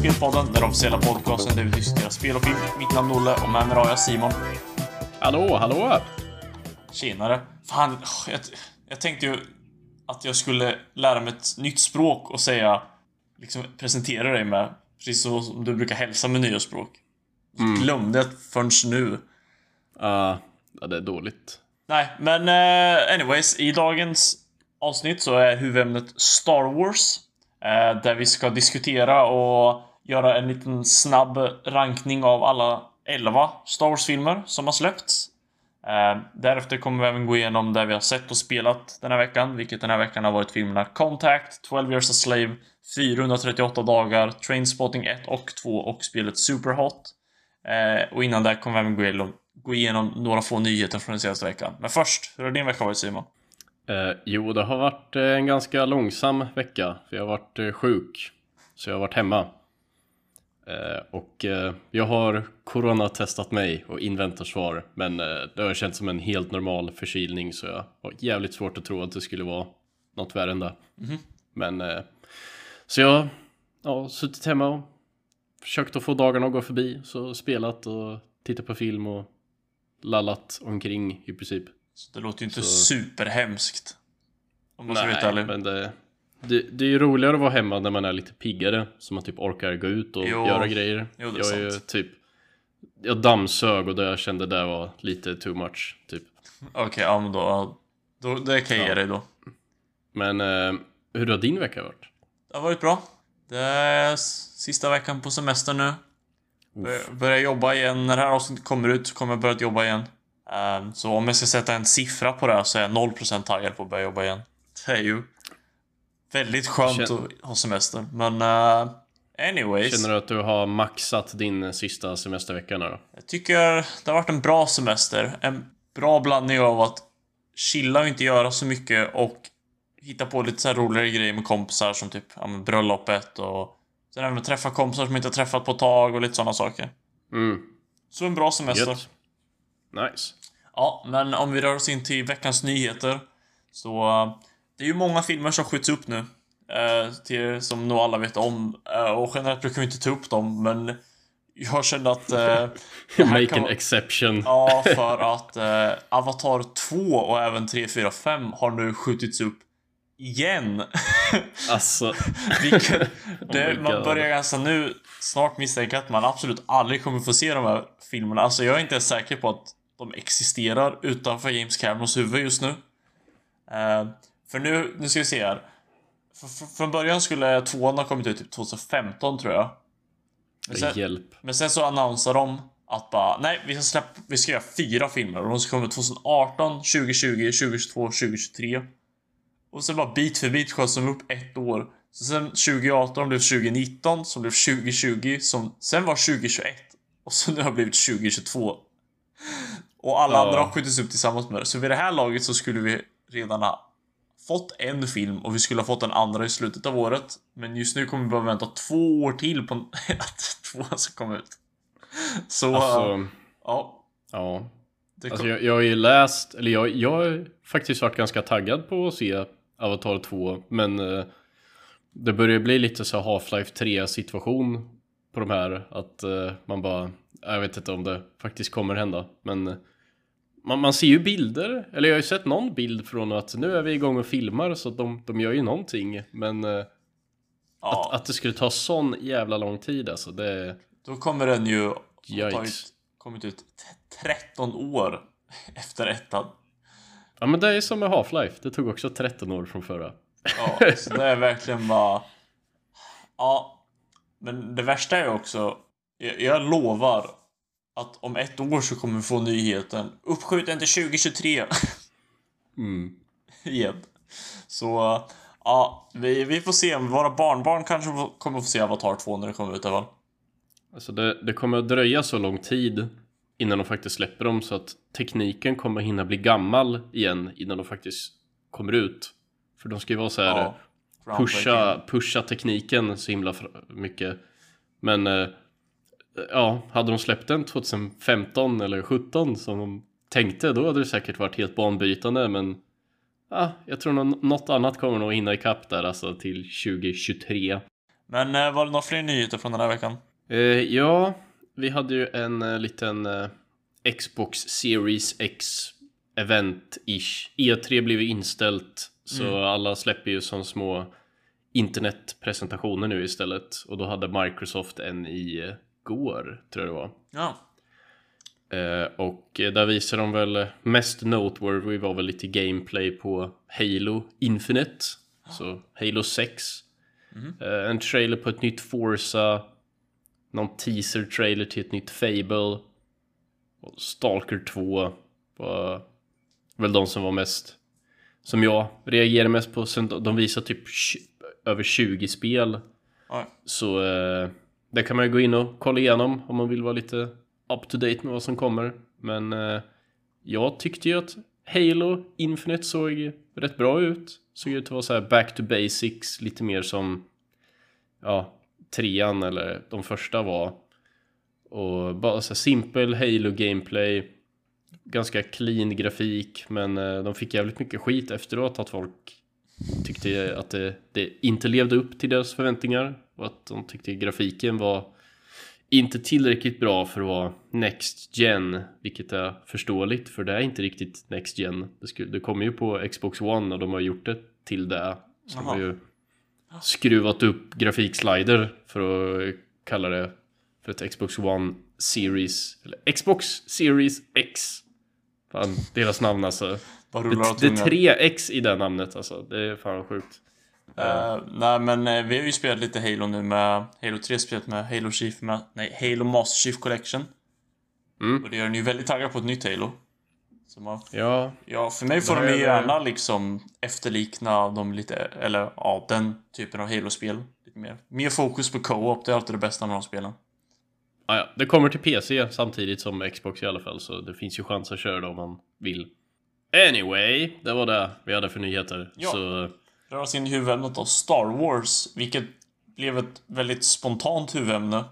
Spelpodden, den officiella podcasten där vi diskuterar spel och film. Mitt namn är Olle och med mig har jag Simon. Hallå, hallå! Tjenare. Fan, jag, jag tänkte ju att jag skulle lära mig ett nytt språk och säga, liksom presentera dig med, precis så som du brukar hälsa med nya språk. Mm. Glömde jag förrän nu. Uh, ja, det är dåligt. Nej, men uh, anyways, i dagens avsnitt så är huvudämnet Star Wars. Uh, där vi ska diskutera och göra en liten snabb rankning av alla 11 Star Wars-filmer som har släppts. Uh, därefter kommer vi även gå igenom det vi har sett och spelat den här veckan, vilket den här veckan har varit filmerna Contact, 12 years a slave, 438 dagar, Trainspotting 1 och 2 och spelet Superhot. Uh, och innan det kommer vi även gå igenom, gå igenom några få nyheter från den senaste veckan. Men först, hur har din vecka varit Simon? Uh, jo, det har varit en ganska långsam vecka, för jag har varit sjuk. Så jag har varit hemma och jag har coronatestat mig och inväntar svar. Men det har känts som en helt normal förkylning så jag har jävligt svårt att tro att det skulle vara något värre än det. Mm. Men så jag har suttit hemma och försökt att få dagarna att gå förbi. Så spelat och tittat på film och lallat omkring i princip. Så det låter ju inte så... superhemskt. Om man ska vara ärlig. men det, det, det är ju roligare att vara hemma när man är lite piggare. Så man typ orkar gå ut och jo. göra grejer. Jo, jag är ju typ Jag dammsög och det jag kände där var lite too much, typ. Okej, okay, ja men då, då det kan jag ge dig då. Men eh, hur har din vecka varit? Det har varit bra. Det är sista veckan på semester nu. Uff. Börjar jobba igen. När det här avsnittet kommer ut så kommer jag börja jobba igen. Um, så om jag ska sätta en siffra på det här så är jag 0% taggad på att börja jobba igen. Det är ju väldigt skönt Känner... att ha semester. Men uh, anyways. Känner du att du har maxat din sista semestervecka nu då? Jag tycker det har varit en bra semester. En bra blandning av att chilla och inte göra så mycket och hitta på lite så roligare grejer med kompisar som typ ja, bröllopet och sen även träffa kompisar som inte har träffat på ett tag och lite sådana saker. Mm. Så en bra semester. Gött. Nice. Ja, men om vi rör oss in till veckans nyheter. Så det är ju många filmer som skjuts upp nu. Eh, till, som nog alla vet om. Eh, och generellt brukar vi inte ta upp dem, men jag kände att... Eh, Make an exception. ja, för att eh, Avatar 2 och även 3, 4, 5 har nu skjutits upp igen. alltså. Vilket, det, oh man börjar ganska nu snart misstänka att man absolut aldrig kommer få se de här filmerna. Alltså jag är inte ens säker på att de existerar utanför James Camerons huvud just nu. Uh, för nu, nu ska vi se här. För, från början skulle tvåan ha kommit ut typ 2015 tror jag. Men sen, Hjälp. Men sen så annonsade de att bara, nej vi ska släppa, vi ska göra fyra filmer och de ska komma 2018, 2020, 2022, 2023. Och sen bara bit för bit sköts de upp ett år. Så sen 2018 blev 2019, som blev 2020, som sen var 2021. Och så nu har det blivit 2022. Och alla ja. andra har skjutits upp tillsammans med det. Så vid det här laget så skulle vi redan ha fått en film och vi skulle ha fått den andra i slutet av året. Men just nu kommer vi behöva vänta två år till på att tvåan ska komma ut. Så, alltså, uh, ja. Ja. Alltså jag, jag har ju läst, eller jag, jag har faktiskt varit ganska taggad på att se Avatar 2, men uh, det börjar bli lite så Half-Life 3 situation på de här, att uh, man bara, jag vet inte om det faktiskt kommer hända, men man, man ser ju bilder, eller jag har ju sett någon bild från att nu är vi igång och filmar så de, de gör ju någonting men uh, ja. att, att det skulle ta sån jävla lång tid alltså det... Då kommer den ju ha tagit, kommit ut 13 år efter ettan. Ja men det är som med Half-Life, det tog också 13 år från förra. Ja, så det är verkligen bara... Ja, men det värsta är också, jag, jag lovar att om ett år så kommer vi få nyheten uppskjuten till 2023. mm. Igen. Så ja, vi, vi får se. Våra barnbarn kanske kommer få se Avatar 2 när det kommer ut i alla fall. Alltså det, det kommer att dröja så lång tid innan de faktiskt släpper dem så att tekniken kommer hinna bli gammal igen innan de faktiskt kommer ut. För de ska ju vara så här ja, pusha, pusha tekniken så himla mycket. Men eh, ja, hade de släppt den 2015 eller 17 som de tänkte då hade det säkert varit helt banbrytande men ja, jag tror nog något annat kommer nog hinna ikapp där alltså till 2023. Men eh, var det några fler nyheter från den här veckan? Eh, ja, vi hade ju en uh, liten uh, Xbox Series X event-ish. E3 blev inställt, så mm. alla släpper ju som små internetpresentationer nu istället. Och då hade Microsoft en i uh, går, tror jag det var. Ja. och där visar de väl mest noteworthy var väl lite gameplay på Halo Infinite. Så Halo 6. Mm. en trailer på ett nytt Forza någon teaser-trailer till ett nytt Fable. Och Stalker 2 var väl de som var mest som jag reagerade mest på. Sen de visar typ över 20 spel. Ja. Så eh, det kan man ju gå in och kolla igenom om man vill vara lite up to date med vad som kommer. Men eh, jag tyckte ju att Halo Infinite såg rätt bra ut. Såg ut att vara så här back to basics, lite mer som ja, trean eller de första var. Och bara så simpel Halo gameplay. Ganska clean grafik men eh, de fick jävligt mycket skit efteråt att folk tyckte att det, det inte levde upp till deras förväntningar och att de tyckte grafiken var inte tillräckligt bra för att vara Next Gen, vilket är förståeligt för det är inte riktigt Next Gen. Det, skulle, det kommer ju på Xbox One och de har gjort det till det. Så de har ju skruvat upp grafikslider för att kalla det för ett Xbox One Series, eller Xbox Series X. Fan, deras namn alltså. Det, det är tre X i det namnet alltså. Det är fan sjukt. Uh, nej men uh, vi har ju spelat lite Halo nu med Halo 3 spelat med Halo Chief med, nej Halo Master Chief Collection. Mm. Och det gör en ju väldigt taggad på ett nytt Halo. Så man, ja. Ja, för mig får de ju gärna liksom efterlikna de lite, eller ja, den typen av Halo-spel. Lite mer. Mer fokus på co-op, det är alltid det bästa med de spelen. Ja, ja, det kommer till PC samtidigt som Xbox i alla fall, så det finns ju chans att köra det om man vill. Anyway, det var det vi hade för nyheter. Ja. Så... Rör oss in i huvudämnet av Star Wars, vilket blev ett väldigt spontant huvudämne.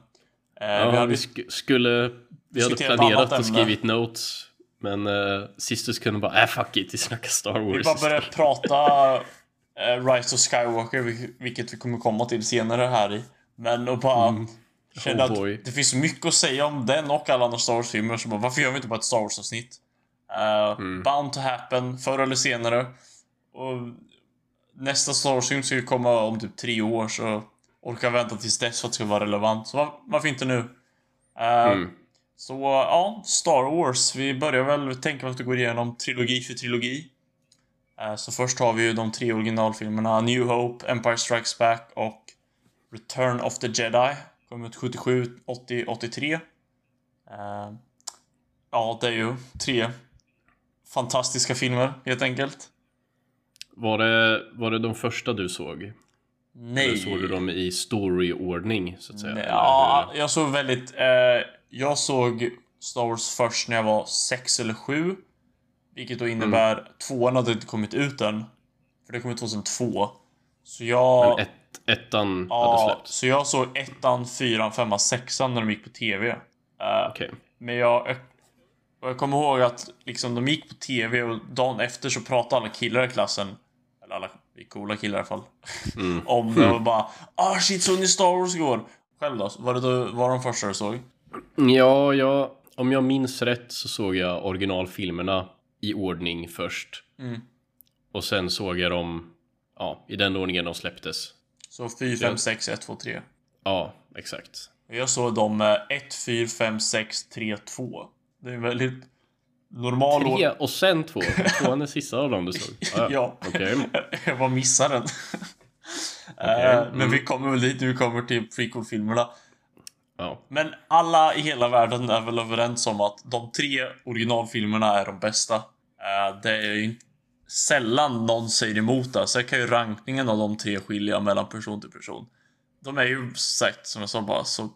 Eh, ja, vi, hade... vi sk skulle... Vi hade planerat och skrivit notes men uh, Sisters kunde bara, äh fuck it, vi snackar Star Wars. Vi bara började prata uh, Rise of Skywalker, vilket vi kommer komma till senare här i. Men och bara mm. kände oh att det finns mycket att säga om den och alla andra Star Wars-filmer. Så bara, varför gör vi inte bara ett Star Wars-avsnitt? Uh, mm. Bound to happen, förr eller senare. Och nästa Star Wars-film ska ju komma om typ tre år, så orkar vänta tills dess för att det ska vara relevant. Så var, varför inte nu? Uh, mm. Så ja, Star Wars. Vi börjar väl tänka att vi går igenom trilogi för trilogi. Eh, så först har vi ju de tre originalfilmerna New Hope, Empire Strikes Back och Return of the Jedi. Kom ut 77, 80, 83. Ja, det är ju tre fantastiska filmer helt enkelt. Var det, var det de första du såg? Nej. Eller såg du dem i storyordning så att säga? Nej, ja, jag såg väldigt... Eh, jag såg Star Wars först när jag var sex eller sju. Vilket då innebär mm. tvåan hade inte kommit ut än. För det kom ut 2002. Så jag... Men ett, ettan ja, hade släppts? så jag såg ettan, fyran, femman, sexan när de gick på TV. Uh, eh, okay. Men jag, jag kommer ihåg att liksom de gick på TV och dagen efter så pratade alla killar i klassen. Eller alla vi coola killar i alla fall. Mm. om det och bara Ah shit, såg ni Star Wars igår? Själv då? Var det då, var de första du såg? Ja, ja, om jag minns rätt så såg jag originalfilmerna i ordning först. Mm. Och sen såg jag dem ja, i den ordningen de släpptes. Så 4, 5, 6, 1, 2, 3? Ja, exakt. Jag såg dem 1, 4, 5, 6, 3, 2. Det är väldigt normal... Tre och sen två? Tvåan är sista av dem du såg? Ah, ja. ja. Okay. jag bara missade den. okay. uh, men mm. vi kommer väl dit, vi kommer till prequel-filmerna. Ja. Men alla i hela världen är väl överens om att de tre originalfilmerna är de bästa. Uh, det är ju sällan någon säger emot det. Sen kan ju rankningen av de tre skilja mellan person till person. De är ju sagt, som jag sa, bara så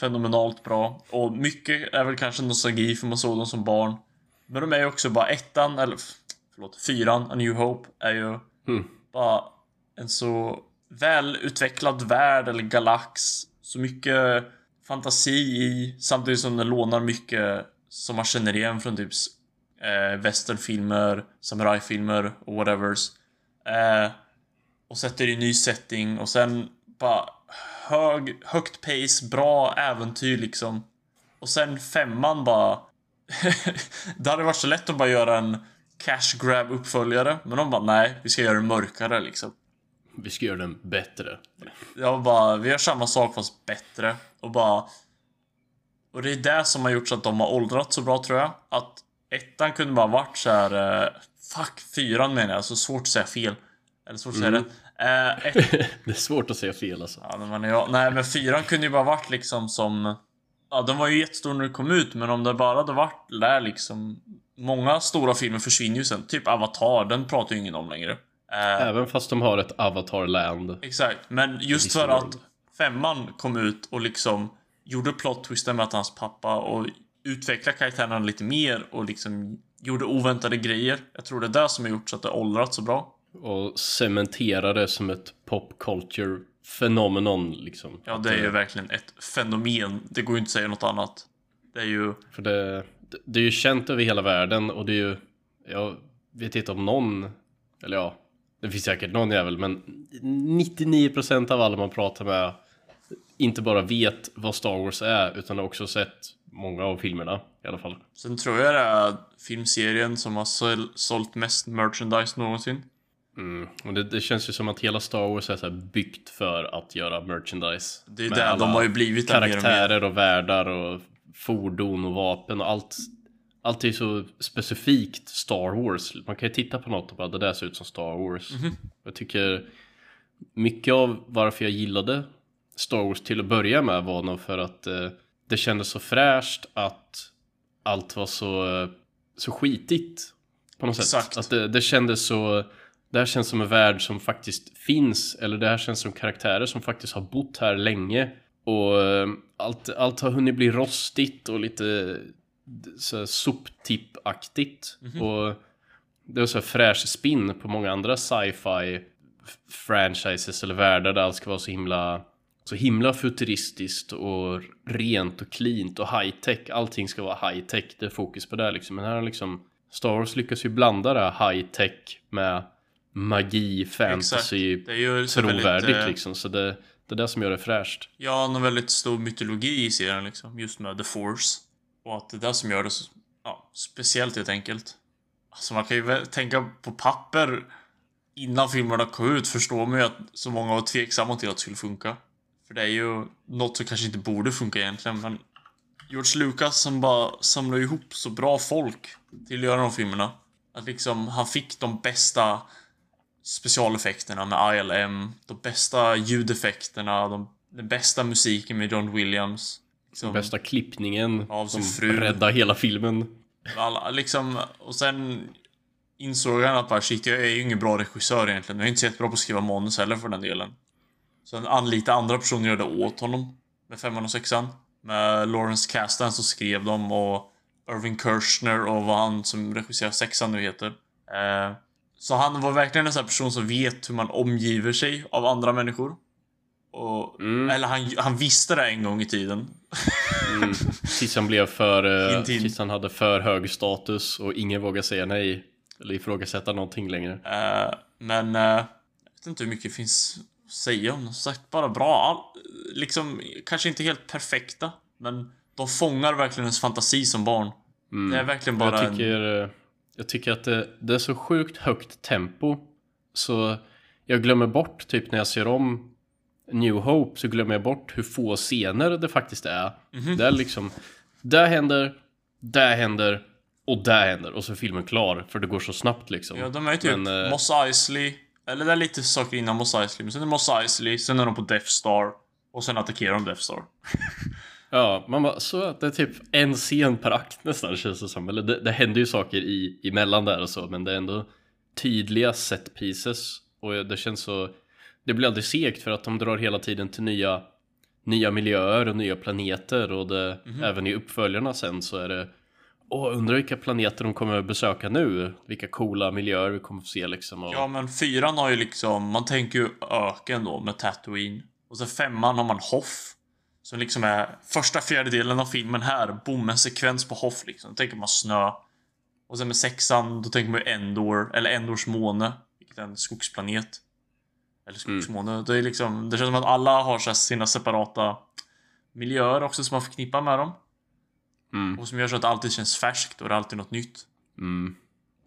fenomenalt bra. Och mycket är väl kanske nostalgi för man såg dem som barn. Men de är ju också bara ettan, eller förlåt, fyran, A New Hope, är ju mm. bara en så välutvecklad värld eller galax. Så mycket fantasi i, samtidigt som den lånar mycket som man känner igen från typ eh, westernfilmer, samurajfilmer och whatevers. Eh, och sätter i ny setting och sen bara hög, högt pace, bra äventyr liksom. Och sen femman bara... det hade varit så lätt att bara göra en cash grab uppföljare. Men de bara nej, vi ska göra det mörkare liksom. Vi ska göra den bättre. Jag bara, vi gör samma sak fast bättre. Och bara... Och det är det som har gjort så att de har åldrats så bra tror jag. Att ettan kunde bara varit så här. Uh, fuck, fyran menar jag. Så svårt att säga fel. Eller svårt att säga mm. rätt. Ett... det är svårt att säga fel alltså. Ja, men jag, nej, men fyran kunde ju bara varit liksom som... Ja, den var ju jättestor när den kom ut, men om det bara hade varit där liksom... Många stora filmer försvinner ju sen. Typ Avatar, den pratar ju ingen om längre. Uh, Även fast de har ett Avatar-land. Exakt, men just för att femman kom ut och liksom gjorde plot twisten med att hans pappa och utvecklade karaktärerna lite mer och liksom gjorde oväntade grejer. Jag tror det är det som har gjort så att det åldrats så bra. Och cementerade som ett pop culture fenomenon liksom. Ja, det är ju verkligen ett fenomen. Det går ju inte att säga något annat. Det är ju... För det, det är ju känt över hela världen och det är ju... Jag vet inte om någon... Eller ja, det finns säkert någon jävel men 99% av alla man pratar med inte bara vet vad Star Wars är utan har också sett många av filmerna i alla fall. Sen tror jag det är filmserien som har sålt mest merchandise någonsin. Mm. Och det, det, känns ju som att hela Star Wars är så byggt för att göra merchandise. Det är det, de har ju blivit Karaktärer och, mer. och världar och fordon och vapen och allt. Allt är så specifikt Star Wars. Man kan ju titta på något och bara det där ser ut som Star Wars. Mm -hmm. Jag tycker mycket av varför jag gillade Star Wars till att börja med var nog för att eh, det kändes så fräscht att allt var så, så skitigt på något Exakt. sätt. Att det, det kändes så det här känns som en värld som faktiskt finns eller det här känns som karaktärer som faktiskt har bott här länge och eh, allt, allt har hunnit bli rostigt och lite så soptippaktigt mm -hmm. och det är så fräsch spin på många andra sci-fi franchises eller världar där allt ska vara så himla så himla futuristiskt och rent och cleant och high tech. Allting ska vara high tech. Det är fokus på det liksom. Men här har liksom Star Wars lyckas ju blanda det här high tech med magi, fantasy, det är ju trovärdigt väldigt, eh, liksom. Så det, det är det som gör det fräscht. Ja, en väldigt stor mytologi i serien liksom. Just med The Force. Och att det är det som gör det så, ja, speciellt helt enkelt. Alltså man kan ju tänka på papper innan filmerna kom ut förstår man ju att så många var tveksamma till att det skulle funka. För det är ju något som kanske inte borde funka egentligen, men George Lucas som bara samlar ihop så bra folk till att göra de filmerna. Att liksom, han fick de bästa specialeffekterna med ILM, de bästa ljudeffekterna, de, den bästa musiken med John Williams. Liksom, bästa klippningen av som fru. räddar hela filmen. Alla, liksom, och sen insåg han att bara shit, jag är ju ingen bra regissör egentligen. Jag är inte så jättebra på att skriva manus heller för den delen. Så han anlitade andra personer göra det åt honom. Med femman och sexan. Med Lawrence Kasdan som skrev dem och Irving Kirchner och vad han som regisserar sexan nu heter. Eh, så han var verkligen en sån person som vet hur man omgiver sig av andra människor. Och, mm. Eller han, han visste det en gång i tiden. Mm. Tills han blev för... Uh, tills han hade för hög status och ingen vågade säga nej. Eller ifrågasätta någonting längre. Uh, men... Uh, jag vet inte hur mycket det finns att säga om Som sagt, bara bra. All, liksom, kanske inte helt perfekta. Men de fångar verkligen ens fantasi som barn. Mm. Det är verkligen bara jag tycker, en... Jag tycker att det, det är så sjukt högt tempo. Så jag glömmer bort, typ när jag ser om New Hope så glömmer jag bort hur få scener det faktiskt är. Mm -hmm. Det är liksom, där händer, där händer och där händer och så är filmen klar för det går så snabbt liksom. Ja, de är ju typ men, uh, Moss Eisley, eller det är lite saker innan Moss Eisley, men sen är Moss Eisley, sen är de på Death Star och sen attackerar de Death Star. Ja, man bara, så det är typ en scen per akt nästan känns det som. Eller det, det händer ju saker i, emellan där och så, men det är ändå tydliga set pieces. Och det känns så, det blir aldrig segt för att de drar hela tiden till nya, nya miljöer och nya planeter och det, mm -hmm. även i uppföljarna sen så är det Åh, undrar vilka planeter de kommer att besöka nu. Vilka coola miljöer vi kommer att få se liksom. Och... Ja, men fyran har ju liksom, man tänker ju öken då med Tatooine. Och så femman har man Hoff. Som liksom är första fjärdedelen av filmen här. Boom, en sekvens på Hoff liksom. Då tänker man snö. Och sen med sexan, då tänker man Endor, eller Endors måne. Vilket är en skogsplanet. Eller skogsmåne. Mm. Det, är liksom, det känns som att alla har så sina separata miljöer också som man förknippar med dem. Mm. Och som gör så att det alltid känns färskt och det är alltid något nytt. Mm.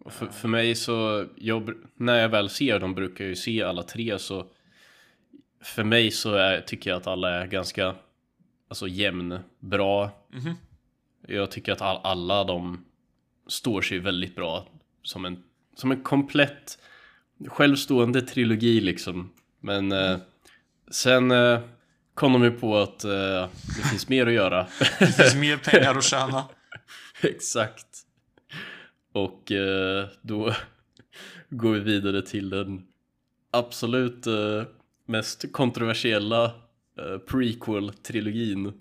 Och för, för mig så, jag, när jag väl ser dem brukar jag ju se alla tre så För mig så är, tycker jag att alla är ganska Alltså jämn, bra mm -hmm. Jag tycker att all, alla de står sig väldigt bra som en, som en komplett självstående trilogi liksom. Men eh, sen eh, kom de ju på att eh, det finns mer att göra. det finns mer pengar att tjäna. Exakt. Och eh, då går vi vidare till den absolut eh, mest kontroversiella eh, prequel-trilogin.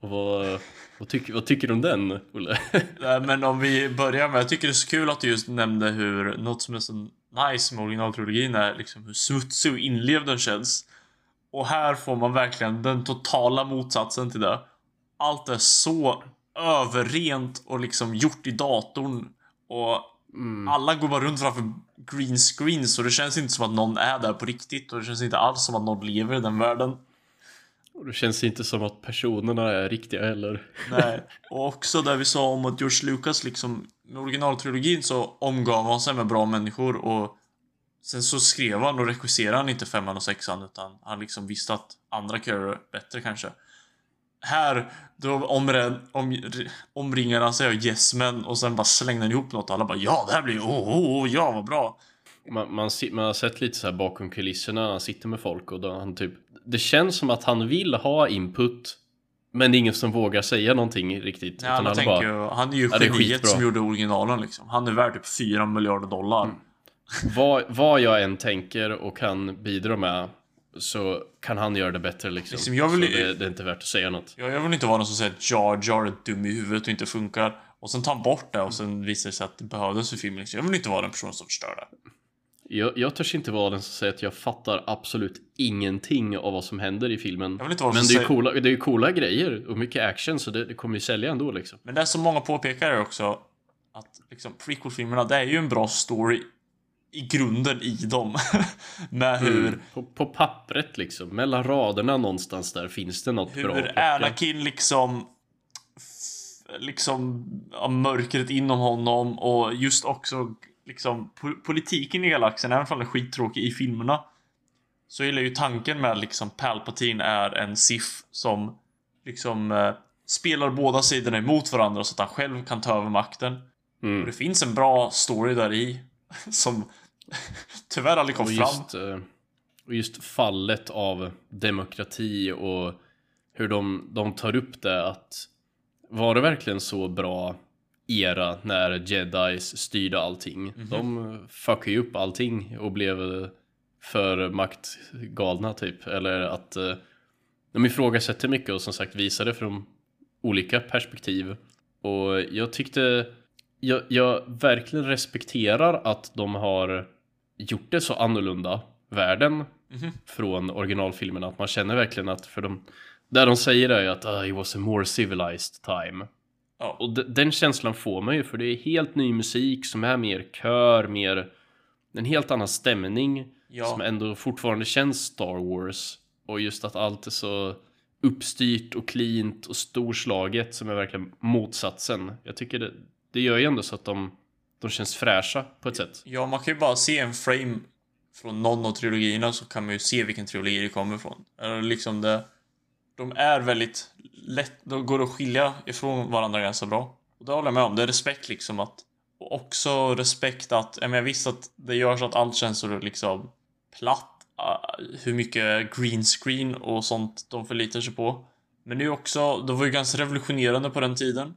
Vad, vad, tycker, vad tycker du om den, Olle? Men om vi börjar med, jag tycker det är så kul att du just nämnde hur något som är så nice med originaltrilogin är liksom hur smutsig och inlevd den känns. Och här får man verkligen den totala motsatsen till det. Allt är så överrent och liksom gjort i datorn. Och mm. alla går bara runt framför green screen så det känns inte som att någon är där på riktigt och det känns inte alls som att någon lever i den världen. Och det känns inte som att personerna är riktiga heller. Nej, och också det vi sa om att George Lucas liksom med originaltrilogin så omgav han sig med bra människor och sen så skrev han och regisserade han inte femman och sexan utan han liksom visste att andra kan göra bättre kanske. Här, då omred, om, omringade han sig av yes men och sen bara slängde han ihop något och alla bara ja det här blir oh, oh, oh ja vad bra. Man, man, man, har sett lite så här bakom kulisserna, han sitter med folk och då han typ Det känns som att han vill ha input Men det är ingen som vågar säga någonting riktigt. Ja, utan tänker bara, ju, han är ju geniet som gjorde originalen liksom. Han är värd typ 4 miljarder dollar. Mm. vad, vad jag än tänker och kan bidra med så kan han göra det bättre liksom. liksom jag vill, så det, det, är inte värt att säga något. Ja, jag vill inte vara någon som säger att Jar Jar är dum i huvudet och inte funkar. Och sen tar han bort det och sen visar det sig att det behövdes för filmen. Liksom. Jag vill inte vara den personen som förstör det. Jag, jag törs inte vara den som säger att jag fattar absolut ingenting av vad som händer i filmen. Men det är, säger... coola, det är ju coola grejer och mycket action så det, det kommer ju sälja ändå liksom. Men det som många påpekar är också att liksom prequel-filmerna, det är ju en bra story i grunden i dem. Med mm. hur... Mm. På, på, pappret liksom, mellan raderna någonstans där finns det något hur bra. Hur Anakin liksom liksom ja, mörkret inom honom och just också liksom politiken i galaxen, även om den är skittråkig i filmerna. Så gillar ju tanken med liksom Palpatine är en Sith som liksom eh, spelar båda sidorna emot varandra så att han själv kan ta över makten. Mm. Och det finns en bra story där i som tyvärr aldrig kom och just, fram. Eh, och just fallet av demokrati och hur de, de tar upp det att var det verkligen så bra era när jedis styrde allting. Mm -hmm. De fuckade ju upp allting och blev för maktgalna typ. Eller att eh, de ifrågasätter mycket och som sagt visar det från olika perspektiv. Och jag tyckte jag, jag verkligen respekterar att de har gjort det så annorlunda världen mm -hmm. från originalfilmerna. Att man känner verkligen att för de där de säger är att uh, it was a more civilized time. Ja. Och den känslan får man ju för det är helt ny musik som är mer kör, mer en helt annan stämning ja. som ändå fortfarande känns Star Wars. Och just att allt är så uppstyrt och cleant och storslaget som är verkligen motsatsen. Jag tycker det, det gör ju ändå så att de, de känns fräscha på ett sätt. Ja, man kan ju bara se en frame från någon av trilogierna så kan man ju se vilken trilogi det kommer ifrån. Eller liksom det de är väldigt lätt, de går att skilja ifrån varandra ganska bra. Och det håller jag med om, det är respekt liksom att och också respekt att, jag menar visst att det gör så att allt känns så liksom platt. Uh, hur mycket green screen och sånt de förlitar sig på. Men det är också, det var ju ganska revolutionerande på den tiden.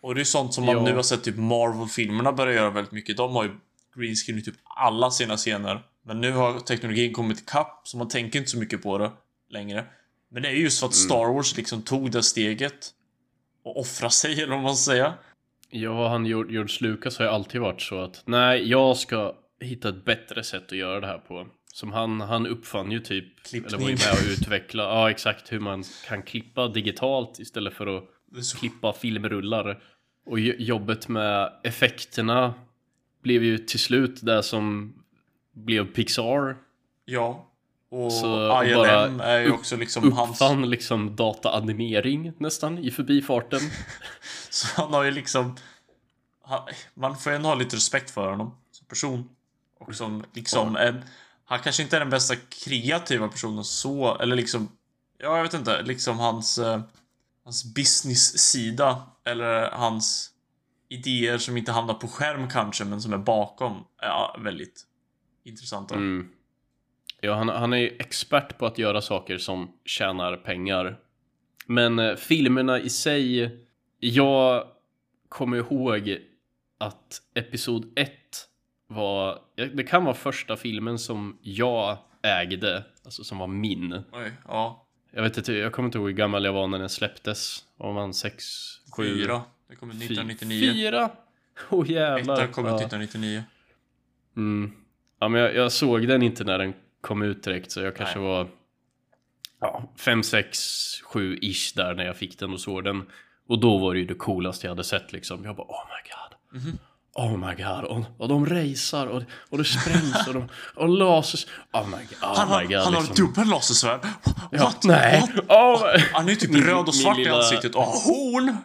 Och det är sånt som man ja. nu har sett typ Marvel-filmerna börja göra väldigt mycket. De har ju green screen i typ alla sina scener. Men nu har teknologin kommit ikapp så man tänker inte så mycket på det längre. Men det är just för att mm. Star Wars liksom tog det steget och offra sig, eller vad man ska säga. Ja, han George Lucas har ju alltid varit så att nej, jag ska hitta ett bättre sätt att göra det här på. Som han, han uppfann ju typ, Klippning. eller var ju med och utveckla, ja exakt hur man kan klippa digitalt istället för att klippa filmrullar. Och jobbet med effekterna blev ju till slut det som blev Pixar. Ja. Och Så ILM bara är ju också liksom hans... Uppfann liksom dataanimering nästan i förbifarten. Så han har ju liksom... Han, man får ändå ha lite respekt för honom som person. Och som liksom en... Han kanske inte är den bästa kreativa personen så, eller liksom... Ja, jag vet inte. Liksom hans... Eh, hans business-sida. Eller hans idéer som inte hamnar på skärm kanske, men som är bakom. Ja, väldigt intressanta. Mm. Ja, han, han är ju expert på att göra saker som tjänar pengar. Men eh, filmerna i sig, jag kommer ihåg att Episod 1 var, det kan vara första filmen som jag ägde, alltså som var min. Oj, ja. Jag vet inte, jag kommer inte ihåg hur gammal jag var när den släpptes. Var man 6, 7? Fyra. Det kom ut 1999. Fyra? Åh oh, jävlar. Ettan kom Ja. 1999. Mm. Ja, men jag, jag såg den inte när den kom ut direkt, så jag kanske Nej. var ja, 5, 6, 7 ish där när jag fick den och såg den. Och då var det ju det coolaste jag hade sett liksom. Jag bara oh my god. Mhm. Oh my god. Och, och de racear och, och det sprängs och de och lasers. Oh my god. Oh Han, har, my god han har liksom. dubbel lasersvärd. Ja, What? nej. What? Oh. Han är ju typ Min- röd och svart i ansiktet och har horn.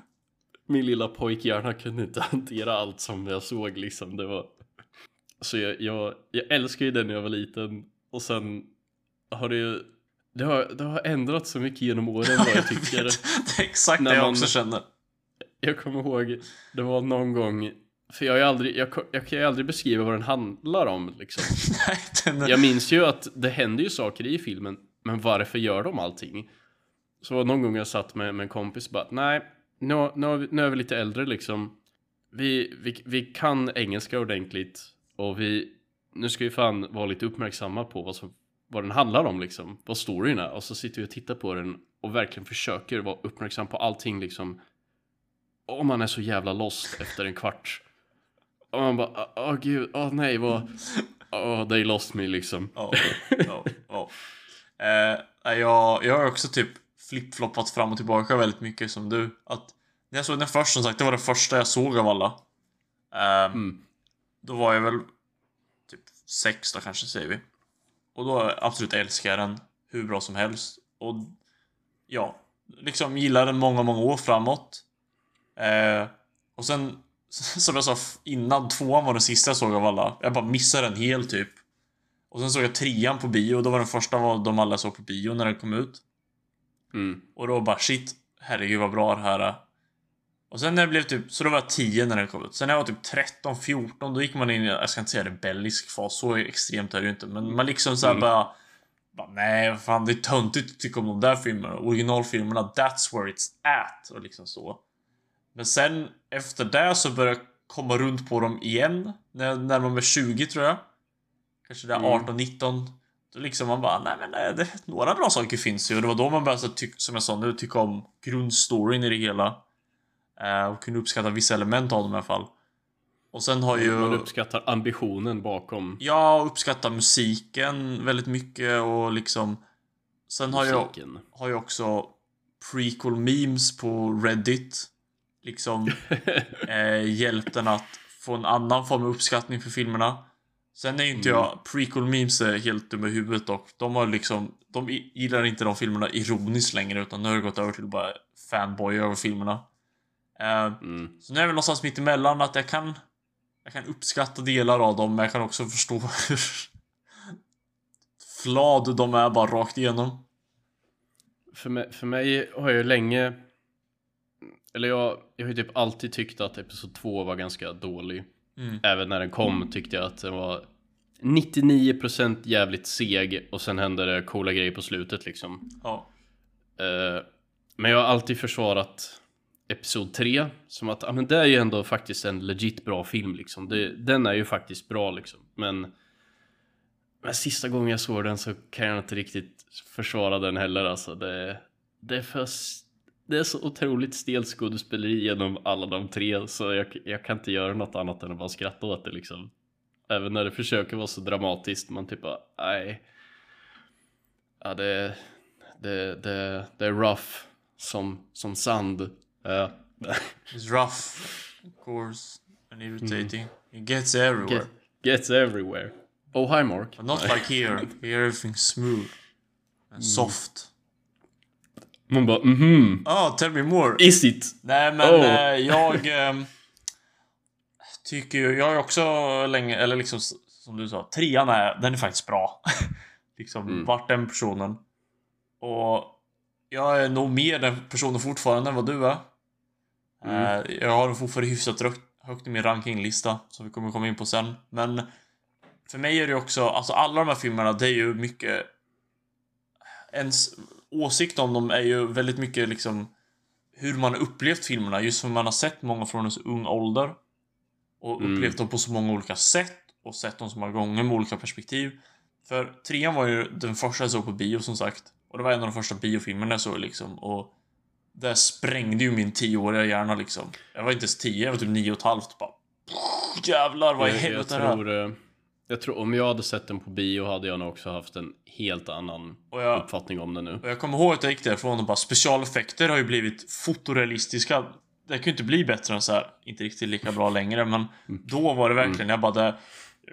Min lilla pojkhjärna kunde inte hantera allt som jag såg liksom. Det var... Så jag, jag, jag älskar ju den när jag var liten. Och sen har det ju... Det har, det har ändrats så mycket genom åren vad jag tycker. Det är exakt När det jag man- också känner. Jag kommer ihåg, det var någon gång... För jag, ju aldrig, jag, jag kan ju aldrig beskriva vad den handlar om liksom. Nej, är... Jag minns ju att det händer ju saker i filmen, men varför gör de allting? Så var någon gång jag satt med, med en kompis och bara, nej, nu, nu, är vi, nu är vi lite äldre liksom. Vi, vi, vi kan engelska ordentligt och vi, nu ska vi fan vara lite uppmärksamma på vad, som, vad den handlar om liksom. Vad storyn är. Och så sitter vi och tittar på den och verkligen försöker vara uppmärksam på allting liksom. Och man är så jävla lost efter en kvart. Och man bara, åh gud, åh nej, vad... Åh, they lost me liksom. Ja, ja, ja. Eh, jag, jag har också typ flipfloppat fram och tillbaka väldigt mycket som du. Att när jag såg den först, som sagt, det var det första jag såg av alla. Eh, Mm. Då var jag väl sex då kanske, säger vi. Och då absolut älskar jag den hur bra som helst. Och ja, liksom gillar den många, många år framåt. Eh, och sen, som jag sa innan, tvåan var den sista jag såg av alla. Jag bara missade den helt typ. Och sen såg jag trean på bio och då var den första av de alla såg på bio när den kom ut. Mm. Och då bara shit, herregud vad bra det här är. Och sen när det blev typ, så då var jag 10 när den kom ut. Sen när jag var typ 13, 14, då gick man in i, jag ska inte säga rebellisk fas, så extremt är det ju inte. Men man liksom såhär Mm. bara, bara, nej vad fan det är töntigt att tycka om de där filmerna. Originalfilmerna, that's where it's at. Och liksom så. Men sen efter det så började jag komma runt på dem igen. När jag närmade mig 20 tror jag. Kanske där Mm. 18, 19. Då liksom man bara, nej men nej, det, några bra saker finns ju. Och det var då man började, tycka, som jag sa nu, tycka om grundstoryn i det hela. Eh, och kunde uppskatta vissa element av dem i alla fall. Och sen har ju... Man uppskattar ambitionen bakom Jag uppskattar musiken väldigt mycket och liksom... Sen har jag, musiken. har jag också prequel memes på Reddit. Liksom eh, hjälpt den att få en annan form av uppskattning för filmerna. Sen är ju inte Mm. jag, prequel memes är helt dumma i huvudet och de har liksom, de gillar inte de filmerna ironiskt längre utan nu har det gått över till bara fanboy över filmerna. Eh, Mm. så nu är jag väl någonstans mitt emellan att jag kan Jag kan uppskatta delar av dem men jag kan också förstå hur flad de är bara rakt igenom. För, mig, för mig har jag ju länge Eller jag, jag har ju typ alltid tyckt att Episod 2 var ganska dålig Mm. Även när den kom tyckte jag att den var 99% jävligt seg och sen hände det coola grejer på slutet liksom Ja. Eh, Men jag har alltid försvarat Episod 3 Som att, ja men det är ju ändå faktiskt en legit bra film liksom. Det, Den är ju faktiskt bra liksom. Men Men sista gången jag såg den så kan jag inte riktigt försvara den heller alltså. Det, det är för Det är så otroligt stelt skådespeleri genom alla de tre Så jag, jag kan inte göra något annat än att bara skratta åt det liksom. Även när det försöker vara så dramatiskt Man typ bara, nej. Ja det det, det, det är rough som, som sand. Ja. It's rough, of course, and irritating. It gets everywhere. Get, gets everywhere. Oh hi Mark. But not like here. Here everything's smooth. Mm. Soft. Man bara mhm. Oh, tell me more. Is it? Nej men oh. eh, jag... Eh, tycker ju, jag ju också länge, eller liksom som du sa, trean är, den är faktiskt bra. liksom, mm. vart den personen. Och jag är nog mer den personen fortfarande än vad du är. Mm. Eh, jag har den fortfarande hyfsat högt, högt i min rankinglista, som vi kommer komma in på sen. Men för mig är det också, alltså alla de här filmerna, det är ju mycket... Ens åsikt om dem är ju väldigt mycket liksom hur man har upplevt filmerna, just för man har sett många från en så ung ålder. Och mm. upplevt dem på så många olika sätt och sett dem så många gånger med olika perspektiv. För trean var ju den första jag såg på bio som sagt. Och det var en av de första biofilmerna jag såg liksom. Och det sprängde ju min tioåriga hjärna liksom. Jag var inte ens tio, jag var typ nio och ett halvt. Bara, jävlar vad i helvete är det här? Eh, jag tror om jag hade sett den på bio hade jag nog också haft en helt annan jag, uppfattning om den nu. Och jag kommer ihåg att jag gick därifrån och bara specialeffekter har ju blivit fotorealistiska. Det kan ju inte bli bättre än så här. Inte riktigt lika bra längre men mm. då var det verkligen, mm. jag bara det,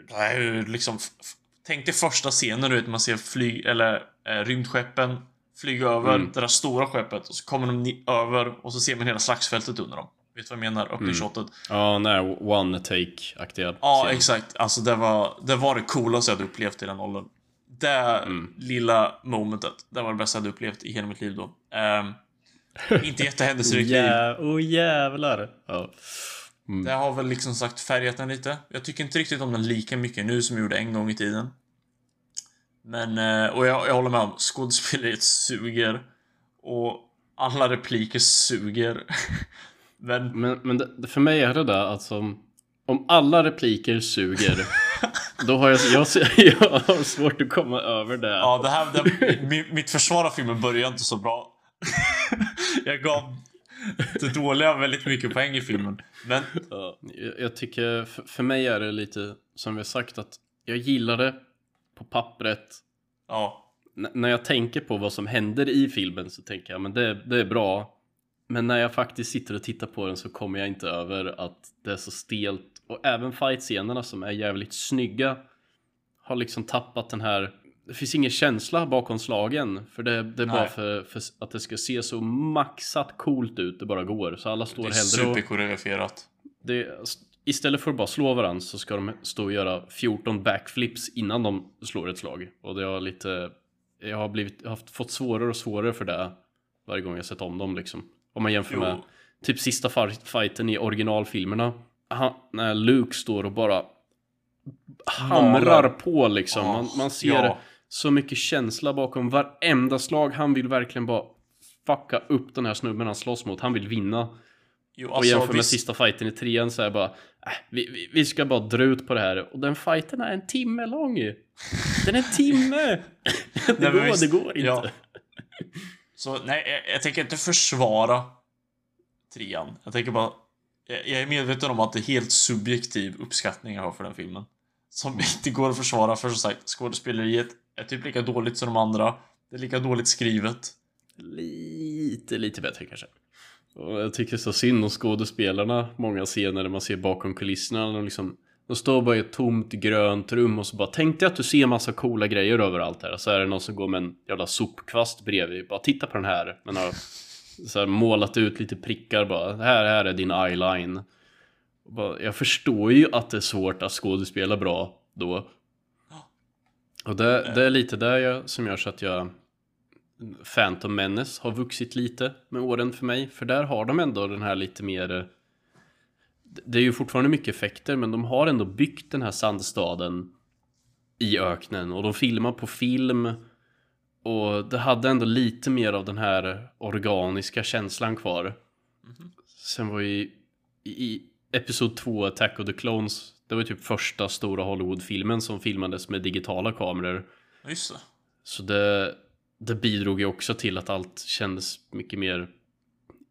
det liksom Tänk dig första scenen du vet man ser flyg eller eh, rymdskeppen flyga över mm. det där stora skeppet och så kommer de över och så ser man hela slagsfältet under dem. Vet du vad jag menar? Öppningsshotet. Mm. Ja, nej, one take-aktiga. Ja, scen. exakt. Alltså det var, det var det coolaste jag hade upplevt i den åldern. Det mm. lilla momentet, det var det bästa jag hade upplevt i hela mitt liv då. Um, inte jättehändelserikt liv. Åh oh, jävlar. Ja. Mm. Det har väl liksom sagt färgat den lite. Jag tycker inte riktigt om den lika mycket nu som jag gjorde en gång i tiden. Men, eh, och jag, jag håller med om, skådespeleriet suger. Och alla repliker suger. men... Men, men det, för mig är det där alltså, om alla repliker suger, då har jag, jag, jag har svårt att komma över det. Ja, det här, det, mitt försvar av filmen börjar inte så bra. jag gav det dåliga väldigt mycket poäng i filmen. Men... Ja, jag tycker, för, för mig är det lite som vi har sagt att jag gillar det på pappret. Ja. N när jag tänker på vad som händer i filmen så tänker jag men det, det är bra. Men när jag faktiskt sitter och tittar på den så kommer jag inte över att det är så stelt. Och även fight-scenerna som är jävligt snygga har liksom tappat den här det finns ingen känsla bakom slagen. För det, det är Nej. bara för, för, att det ska se så maxat coolt ut det bara går. Så alla står hellre och... Det är superkoreograferat. Istället för att bara slå varandra så ska de stå och göra 14 backflips innan de slår ett slag. Och det har lite... Jag har blivit, haft, fått svårare och svårare för det varje gång jag sett om dem liksom. Om man jämför jo. med typ sista fighten i originalfilmerna. Han, när Luke står och bara hamrar på liksom. Man, man ser ja så mycket känsla bakom varenda slag. Han vill verkligen bara fucka upp den här snubben han slåss mot. Han vill vinna. Jo, alltså, och jämför med visst... sista fighten i trean så är bara äh, vi, vi, vi, ska bara dra ut på det här. Och den fighten är en timme lång Den är en timme! det, nej, går, visst, det går inte. Ja. Så nej, jag, jag tänker inte försvara trean. Jag tänker bara jag är medveten om att det är helt subjektiv uppskattning jag har för den filmen. Som inte går att försvara för som sagt, skådespeleriet är typ lika dåligt som de andra. Det är lika dåligt skrivet. Lite, lite bättre kanske. Och jag tycker så synd om skådespelarna. Många scener där man ser bakom kulisserna. De, liksom, de står bara i ett tomt grönt rum och så bara Tänk dig att du ser massa coola grejer överallt här. Så är det någon som går med en jävla sopkvast bredvid. Bara titta på den här. Men har så här, målat ut lite prickar bara. Här, här är din eyeline. Bara, jag förstår ju att det är svårt att skådespela bra då. Och det, det är lite där jag, som gör så att jag Phantom Menace har vuxit lite med åren för mig. För där har de ändå den här lite mer... Det är ju fortfarande mycket effekter men de har ändå byggt den här sandstaden i öknen och de filmar på film. Och det hade ändå lite mer av den här organiska känslan kvar. Mm. Sen var ju i, i Episod 2 Attack of the Clones det var typ första stora Hollywoodfilmen som filmades med digitala kameror. Just det. Så det, det bidrog ju också till att allt kändes mycket mer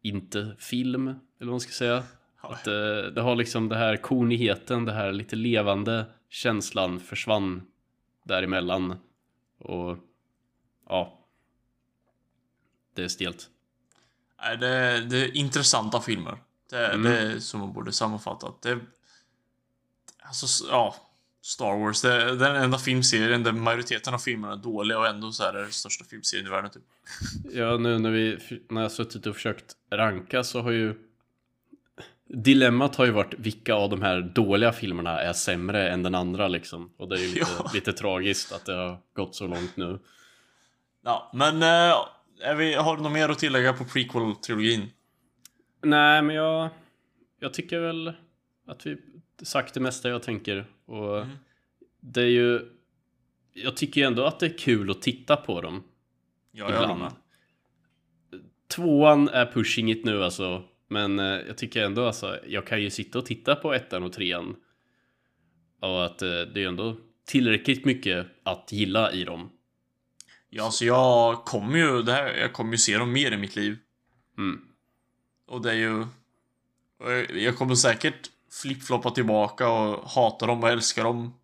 inte film, eller vad man ska säga. Att det, det har liksom det här konigheten, det här lite levande känslan försvann däremellan. Och ja, det är stelt. Nej, det, det är intressanta filmer. Det, mm. det är som man borde sammanfatta. Det, Alltså, ja. Star Wars. Det är den enda filmserien där majoriteten av filmerna är dåliga och ändå så är det den största filmserien i världen typ. Ja, nu när vi, när jag suttit och försökt ranka så har ju Dilemmat har ju varit vilka av de här dåliga filmerna är sämre än den andra liksom. Och det är ju lite, Ja. lite tragiskt att det har gått så långt nu. Ja, men äh, vi, har du något mer att tillägga på prequel-trilogin? Nej, men jag, jag tycker väl att vi sagt det mesta jag tänker. Och Mm. det är ju... Jag tycker ju ändå att det är kul att titta på dem. Ja, jag håller ibland. med. Tvåan är pushing it nu alltså. Men eh, jag tycker ändå alltså, jag kan ju sitta och titta på ettan och trean. Och att eh, det är ändå tillräckligt mycket att gilla i dem. Ja, alltså jag kommer ju, det här, jag kommer ju se dem mer i mitt liv. Mm. Och det är ju... Jag kommer säkert flipfloppa tillbaka och hata dem och älska dem.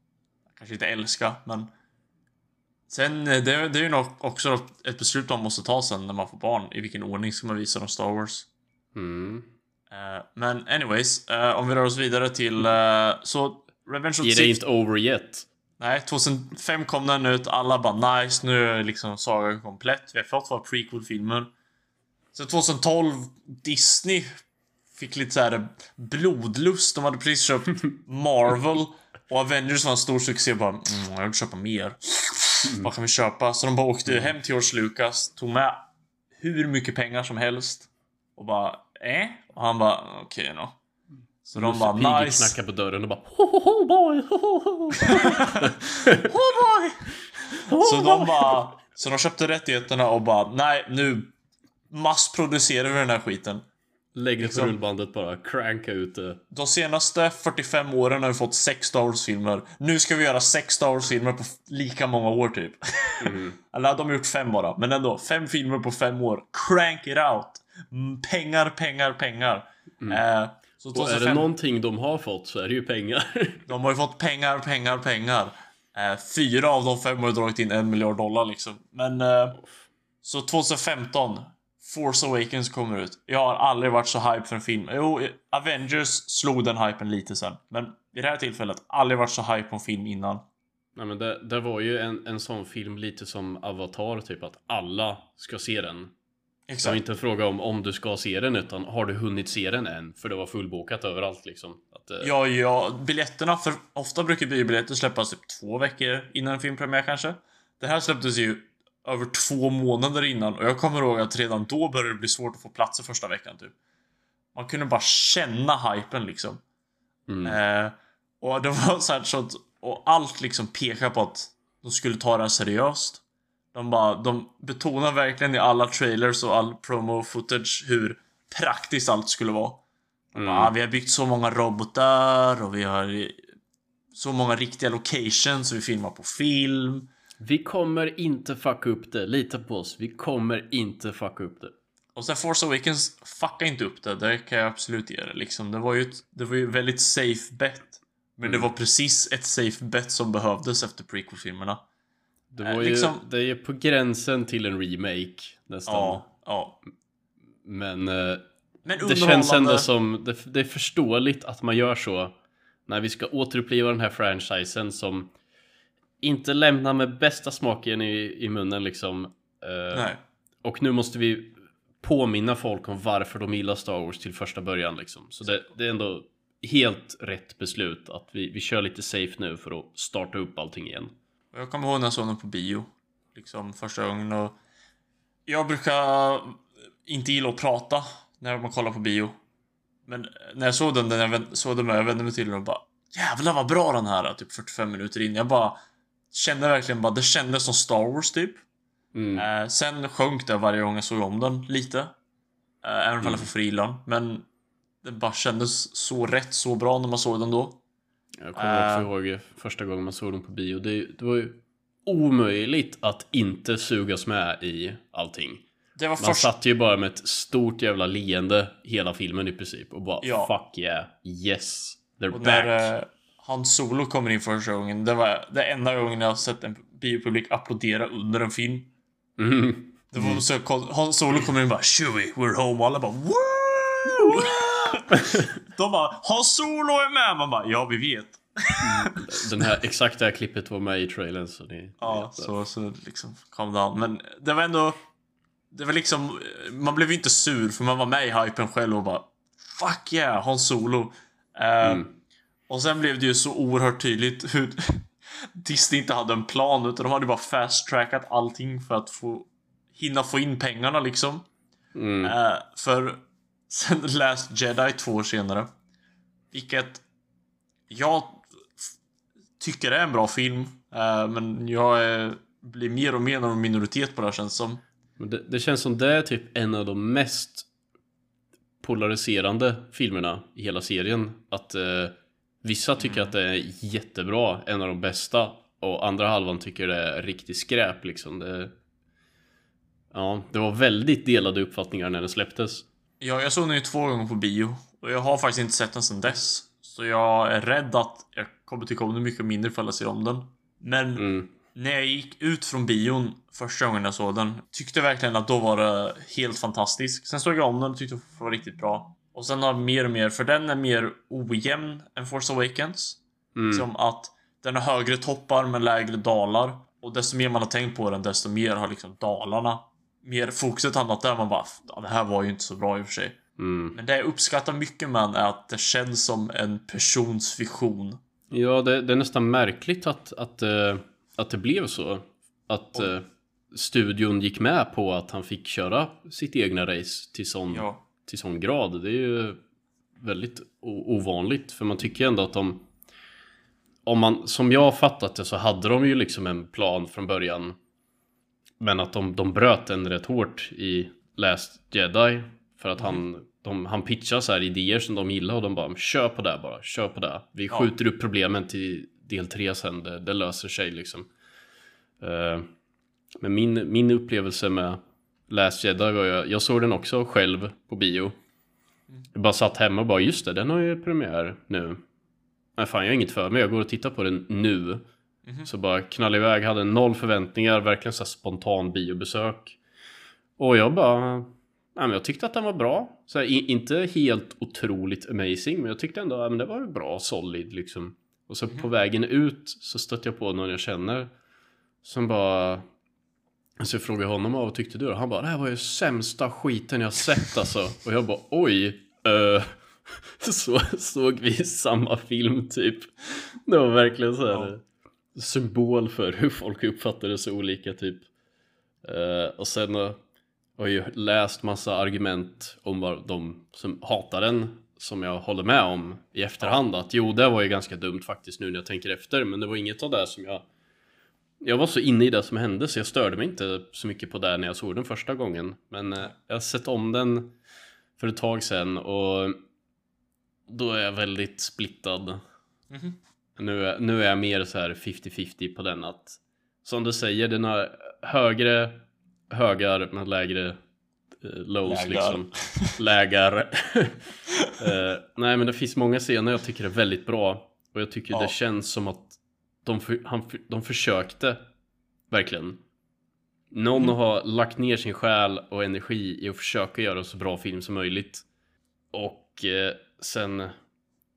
Kanske inte älska, men... Sen, eh, det, det är ju nog också ett beslut man måste ta sen när man får barn. I vilken ordning ska man visa dem Star Wars? Mm. Eh, men anyways, eh, om vi rör oss vidare till... eh, så, Revenge of the Sith... inte over yet? Nej, 2005 kom den ut. Alla bara nice, nu är liksom sagan komplett. Vi har fått våra prequel-filmer. Så 2012, Disney fick lite så här blodlust. De hade precis köpt Marvel och Avengers var en stor succé. Bara, mm, jag vill köpa mer. Vad kan vi köpa? Så de bara åkte hem till George Lucas, tog med hur mycket pengar som helst och bara, eh? Och han bara, okej då. Så de Musse Pigg bara, nice. knackar på dörren och bara ho, ho, ho, boy, ho, ho, ho. Boy! Så de bara... Så de köpte rättigheterna och bara, nej nu massproducerar vi den här skiten. Lägg det på Liksom. rullbandet bara, cranka ut det. De senaste 45 åren har vi fått sex Star Wars-filmer. Nu ska vi göra sex Star Wars-filmer på lika många år typ. Eller de har gjort fem bara, men ändå. Fem filmer på fem år. Crank it out! Mm, Pengar, pengar, pengar. Eh, så Och är det 2005 någonting de har fått så är det ju pengar. De har ju fått pengar, pengar, pengar. Eh, fyra av de fem har ju dragit in en miljard dollar liksom. Men... Eh, så 2015, Force Awakens kommer ut. Jag har aldrig varit så hype för en film. Jo, Avengers slog den hypen lite sen. Men vid det här tillfället, aldrig varit så hype på en film innan. Nej men det, det var ju en, en sån film lite som Avatar, typ att alla ska se den. Det var Exakt. inte en fråga om om du ska se den utan har du hunnit se den än? För det var fullbokat överallt liksom. Att, eh, Ja, ja, biljetterna, för ofta brukar biobiljetter släppas typ två veckor innan en filmpremiär kanske. Det här släpptes ju över två månader innan och jag kommer ihåg att redan då började det bli svårt att få platser första veckan typ. Man kunde bara känna hypen liksom. mm. Eh, och det var så här så att, och allt liksom pekar på att de skulle ta det här seriöst. De bara, de betonar verkligen i alla trailers och all promo footage hur praktiskt allt skulle vara. Mm. bara, ah, vi har byggt så många robotar och vi har så många riktiga locations och vi filmar på film. Vi kommer inte fucka upp det, lita på oss. Vi kommer inte fucka upp det. Och sen Force Awakens fucka inte upp det, det kan jag absolut ge det. Liksom, det var ju ett det var ju väldigt safe bet. Men det var precis ett safe bet som behövdes efter prequel-filmerna. Det Eh, var ju, liksom- det är ju på gränsen till en remake nästan. Ja, ja. Men eh, Men det känns ändå som, det, det är förståeligt att man gör så. När vi ska återuppliva den här franchisen som inte lämnar med bästa smaken i, i munnen liksom. Nej. Och nu måste vi påminna folk om varför de gillar Star Wars till första början liksom. Så det, det är ändå helt rätt beslut att vi, vi kör lite safe nu för att starta upp allting igen. Jag kommer ihåg när jag såg den på bio. Liksom första gången och... Jag brukar inte gilla att prata när man kollar på bio. Men när jag såg den, när jag såg den, jag vände mig till den och bara Jävlar vad bra den här är, typ 45 minuter in. Jag bara kände verkligen bara, det kändes som Star Wars typ. Mm. Eh, sen sjönk det varje gång jag såg om den lite. Eh, även om jag får frilan. Men det bara kändes så rätt, så bra när man såg den då. Jag kommer också Eh. ihåg första gången man såg dem på bio. Det, det var ju omöjligt att inte sugas med i allting. Man första... satt ju bara med ett stort jävla leende hela filmen i princip och bara Ja. fuck yeah, yes, they're Och back. när eh, Han Solo kommer in första gången, det var det enda gången jag har sett en biopublik applådera under en film. Mm. Det var så kon- Han Solo kommer in och bara Chewie, we're home. Och alla bara Woo! De bara Han Solo är med! Man bara ja vi vet. Den här exakta klippet var med i trailern så ni Ja, så, så liksom calm down. Men det var ändå... Det var liksom... Man blev ju inte sur för man var med i hypen själv och bara Fuck yeah, Hans Solo. Eh, Mm. Och sen blev det ju så oerhört tydligt hur Disney inte hade en plan utan de hade bara fast trackat allting för att få hinna få in pengarna liksom. Mm. Eh, för sen Last Jedi två år senare. Vilket jag tycker är en bra film. eh, men jag är, blir mer och mer en minoritet på det här känns som. Men Det, det känns som det är typ en av de mest polariserande filmerna i hela serien. Att eh, vissa tycker att det är jättebra, en av de bästa. Och andra halvan tycker det är riktigt skräp liksom. Det, ja, det var väldigt delade uppfattningar när den släpptes. Ja, jag såg den ju två gånger på bio. Och jag har faktiskt inte sett den sedan dess. Så jag är rädd att jag kommer tycka om den mycket mindre ifall jag ser om den. Men Mm. när jag gick ut från bion första gången jag såg den tyckte jag verkligen att då var det helt fantastisk. Sen såg jag om den och tyckte det var riktigt bra. Och sen har mer och mer, för den är mer ojämn än Force Awakens. Mm. Som att den har högre toppar men lägre dalar. Och desto mer man har tänkt på den, desto mer har liksom dalarna mer fokuset hamnat där. Man bara, ja, det här var ju inte så bra i och för sig. Mm. Men det jag uppskattar mycket med den är att det känns som en persons vision. Ja, det, det är nästan märkligt att, att, eh, att det blev så. Att eh, studion gick med på att han fick köra sitt egna race till sån, Ja. Till sån grad. Det är ju väldigt ovanligt. För man tycker ändå att de... Om man, som jag har fattat det så hade de ju liksom en plan från början. Men att de, de bröt den rätt hårt i Last Jedi. För att han, de, han pitchar så här idéer som de gillar och de bara kör på det bara, kör på det. Vi Ja. skjuter upp problemen till del 3 sen, det, det löser sig liksom. Eh, men min, min upplevelse med Last Jedi var jag, jag såg den också själv på bio. Jag bara satt hemma och bara just det, den har ju premiär nu. Nej fan jag har inget för mig, jag går och tittar på den nu. Så bara knall iväg, hade noll förväntningar, verkligen så här spontan biobesök. Och jag bara... Nej, men jag tyckte att den var bra. Så här, inte helt otroligt amazing, men jag tyckte ändå att det var bra, solid liksom. Och så på vägen ut så stötte jag på någon jag känner. Som bara... Så jag frågade honom, "Ja, vad tyckte du då? Han bara, det här var ju sämsta skiten jag sett alltså. Och jag bara, oj. eh, så såg vi samma film typ. Det var verkligen så här Ja. symbol för hur folk uppfattar det så olika typ. Eh, och sen eh, har jag ju läst massa argument om vad de som hatar den som jag håller med om i efterhand att jo, det var ju ganska dumt faktiskt nu när jag tänker efter, men det var inget av det som jag jag var så inne i det som hände så jag störde mig inte så mycket på det när jag såg den första gången. Men eh, jag har sett om den för ett tag sedan och då är jag väldigt splittad. Mhm. Nu, är, nu är jag mer så här 50-50 på den att som du säger, den har högre högar men lägre eh, lows Lägar. liksom. Lägar. Eh, nej men det finns många scener jag tycker är väldigt bra och jag tycker Ja. det känns som att de, för, han, de försökte verkligen. Någon Mm. har lagt ner sin själ och energi i att försöka göra så bra film som möjligt. Och eh, sen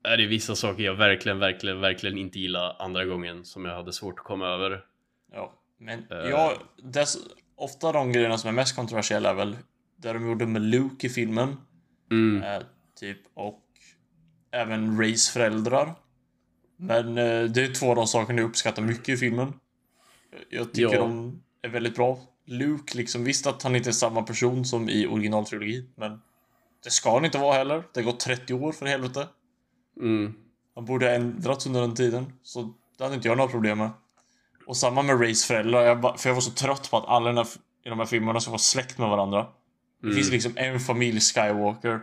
är det vissa saker jag verkligen, verkligen, verkligen inte gillar andra gången som jag hade svårt att komma över. Ja, men Eh. jag... Dess, ofta de grejerna som är mest kontroversiella är väl det de gjorde med Luke i filmen. Mm. Eh, typ, och även Rays föräldrar. Men eh, det är två av de sakerna jag uppskattar mycket i filmen. Jag tycker Ja. de är väldigt bra. Luke, liksom, visst att han inte är samma person som i originaltrilogin, men det ska han inte vara heller. Det har gått 30 år för helvete. Mm. Han borde ha ändrats under den tiden. Så det hade inte jag några problem med. Och samma med Rays föräldrar. Jag bara, för jag var så trött på att alla här, i de här filmerna ska vara släkt med varandra. Det Mm. finns liksom en familj Skywalker.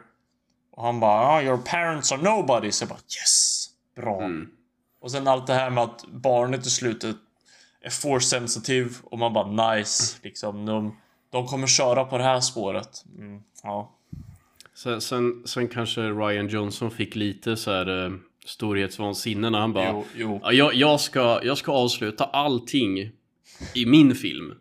Och han bara ah, “Your parents are nobody”. Så jag bara “Yes!” Bra. Mm. Och sen allt det här med att barnet i slutet är force sensitive och man bara “Nice”. Liksom, de, de kommer köra på det här spåret. Mm, ja. Sen, sen, sen kanske Ryan Johnson fick lite så här eh, storhetsvansinne när han bara Jo, jo. Ja, jag, jag, ska, jag ska avsluta allting i min film.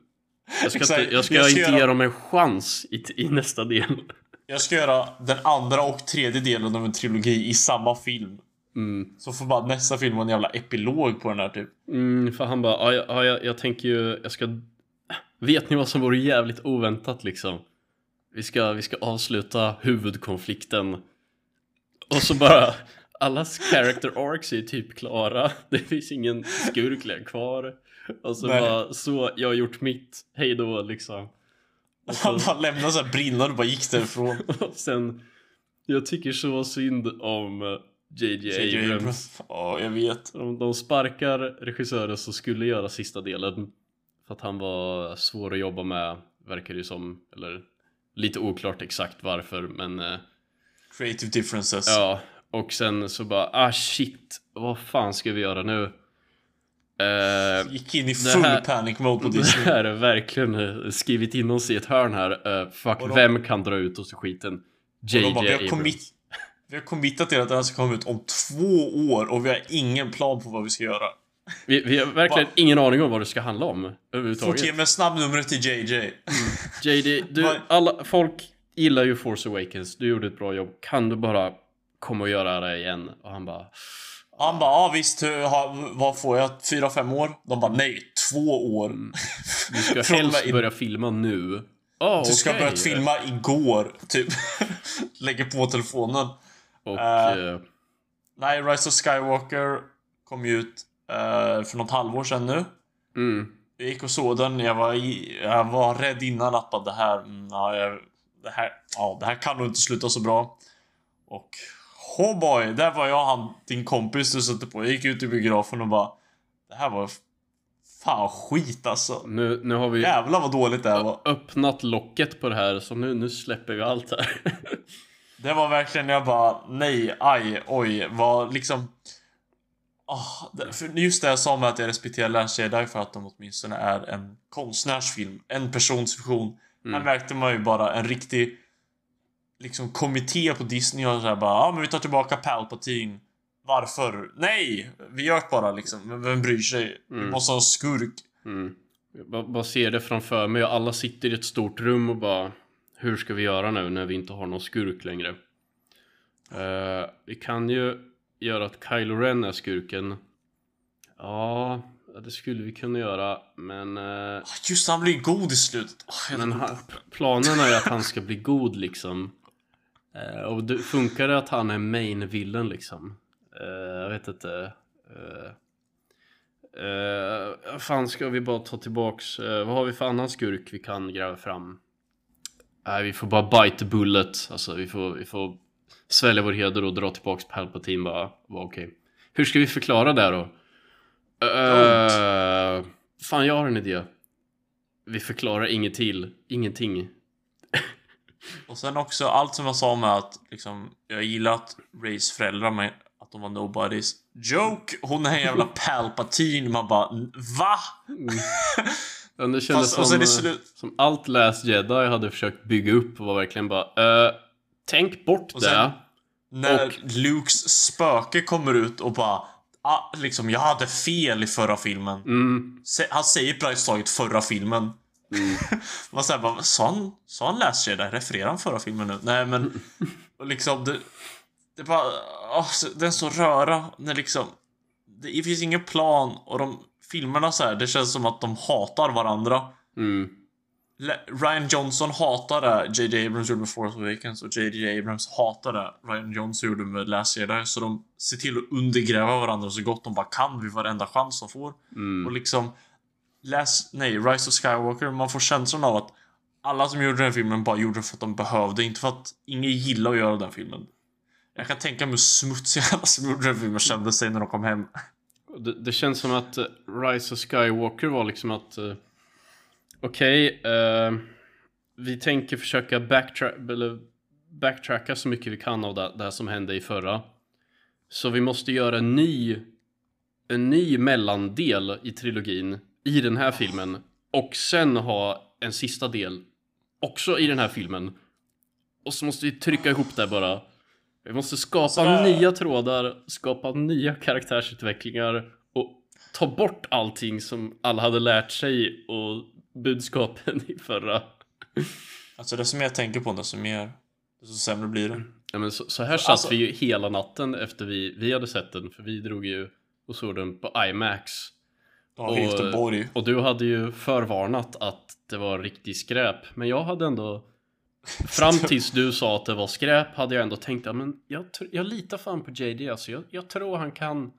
Jag ska inte, jag ska Jag ska inte göra- ge dem en chans i, i nästa del. Jag ska göra den andra och tredje delen av en trilogi i samma film. Mm. Så får bara nästa film vara en jävla epilog på den här typ. Mm, för han bara, ja, ja, jag, jag tänker ju, jag ska... Vet ni vad som vore jävligt oväntat liksom? Vi ska, vi ska avsluta huvudkonflikten. Och så bara, allas character arcs är typ klara. Det finns ingen skurk kvar. Och så Nej. bara, så, jag har gjort mitt, hej då liksom. Och Han så, bara lämnade såhär brinnande och bara gick därifrån. och sen, jag tycker så synd om JJ Abrams. Ja, jag vet. De, de sparkar regissören som skulle göra sista delen för att han var svår att jobba med, verkar det ju som. Eller lite oklart exakt varför, men eh, Creative differences. ja. Och sen så bara, ah shit, vad fan ska vi göra nu? Eh, Gick in i Det full här- panic mode på det Disney. här är verkligen eh, skrivit in oss i ett hörn här. Eh, fuck, de- vem kan dra ut oss i skiten? JJ vi, har Abrams. commit, vi har committat till att den här ska komma ut om två år och vi har ingen plan på vad vi ska göra. Vi, vi har verkligen Va? ingen aning om vad det ska handla om Fort överhuvudtaget. ge mig snabbnumret till JJ. JD, du, alla, folk gillar ju Force Awakens, du gjorde ett bra jobb. Kan du bara komma och göra det igen? Och han bara... Han bara, ja visst, hur, ha, vad får jag? Fyra, fem år? De bara, nej, två år. Du ska helst börja filma nu. Oh, Du ska ha börjat filma igår, typ. Lägger på telefonen. Och, eh, Nej, Rise of Skywalker kom ju ut eh, för något halvår sedan nu. mm, Jag gick och såg den, jag var, i, jag var rädd innan att det här, mm, ja, jag, det här, ja, det här kan nog inte sluta så bra. Och oh boy, där var jag han, din kompis du satte på. Jag gick ut i biografen och bara, det här var fan skit alltså. nu, nu har vi Jävlar vad dåligt det här var. öppnat locket på det här, så nu, nu släpper vi allt här. Det var verkligen, jag bara, nej, aj, oj, vad liksom... För just det jag sa med att jag respekterar Jedi för att de åtminstone är en konstnärsfilm, en persons vision. Mm. Här märkte man ju bara en riktig liksom kommitté på Disney och så här bara, ja ah, men vi tar tillbaka Palpatine. Varför? Nej! Vi gör det bara liksom, men vem bryr sig? Vi Mm. måste ha en skurk. Mm. Jag bara ser det framför mig och alla sitter i ett stort rum och bara Hur ska vi göra nu när vi inte har någon skurk längre? Eh, vi kan ju göra att Kylo Ren är skurken Ja, det skulle vi kunna göra men Ah, Just han blir god i slutet. Jag Men han, planen är ju att han ska bli god liksom Eh, Och det, funkar det att han är main villain liksom? Jag vet inte uh, uh, Fan ska vi bara ta tillbaks eh, Vad har vi för annan skurk vi kan gräva fram? Nej vi får bara bite the bullet Alltså vi får, vi får Svälja vår heder och dra tillbaks Palpatine bara Var okej Hur ska vi förklara det då? Uh, fan jag har en idé vi förklarar ingenting, ingenting. Och sen också allt som jag sa med att liksom, jag gillar att Rays föräldrar med att de var nobodies. Joke! Hon är en jävla Palpatine. Man bara, va? Det kändes Fast- som, eh, slut- som allt Last Jedi hade försökt bygga upp och var verkligen bara uh, Tänk bort Och det. sen- När Och- Lukes spöke kommer ut och bara, ah, liksom, jag hade fel i förra filmen. Mm, Han säger praktiskt taget förra filmen. Man säger bara, sa han, sa han Last Jedi? Refererar han förra filmen nu? Nej men, och liksom det... Det är bara, så- det är så röra när liksom... Det finns ingen plan och de filmerna så här, det känns som att de hatar varandra. mm, Ryan Johnson hatade J.J. Abrams gjorde med Force Awakens och J.J. Abrams hatade Ryan Johnson gjorde med Last Jedi. Så de ser till att undergräva varandra så gott de bara kan vid varenda chans de får. mm. Och liksom... Last, nej, Rise of Skywalker, man får känslan av att alla som gjorde den filmen bara gjorde det för att de behövde, inte för att ingen gillar att göra den filmen. Jag kan tänka mig hur smutsiga alla som gjorde den filmen kände sig när de kom hem. Det, det känns som att eh, Rise of Skywalker var liksom att uh, Okej, uh, vi tänker försöka backtra- eller backtracka så mycket vi kan av det, det här som hände i förra. Så vi måste göra en ny, en ny mellandel i trilogin i den här filmen och sen ha en sista del också i den här filmen. Och så måste vi trycka ihop det bara. Vi måste skapa Så- nya trådar, skapa nya karaktärsutvecklingar och ta bort allting som alla hade lärt sig och budskapen i förra. Alltså desto mer jag tänker på det, desto mer... Desto sämre blir det. Ja men så, så här satt alltså, vi ju hela natten efter vi, vi hade sett den, för vi drog ju och såg den på IMAX. Ja, och, Göteborg. Och du hade ju förvarnat att det var riktig skräp, men jag hade ändå Fram tills du sa att det var skräp hade jag ändå tänkt att men jag, jag litar fan på JD alltså. Jag, jag tror han kan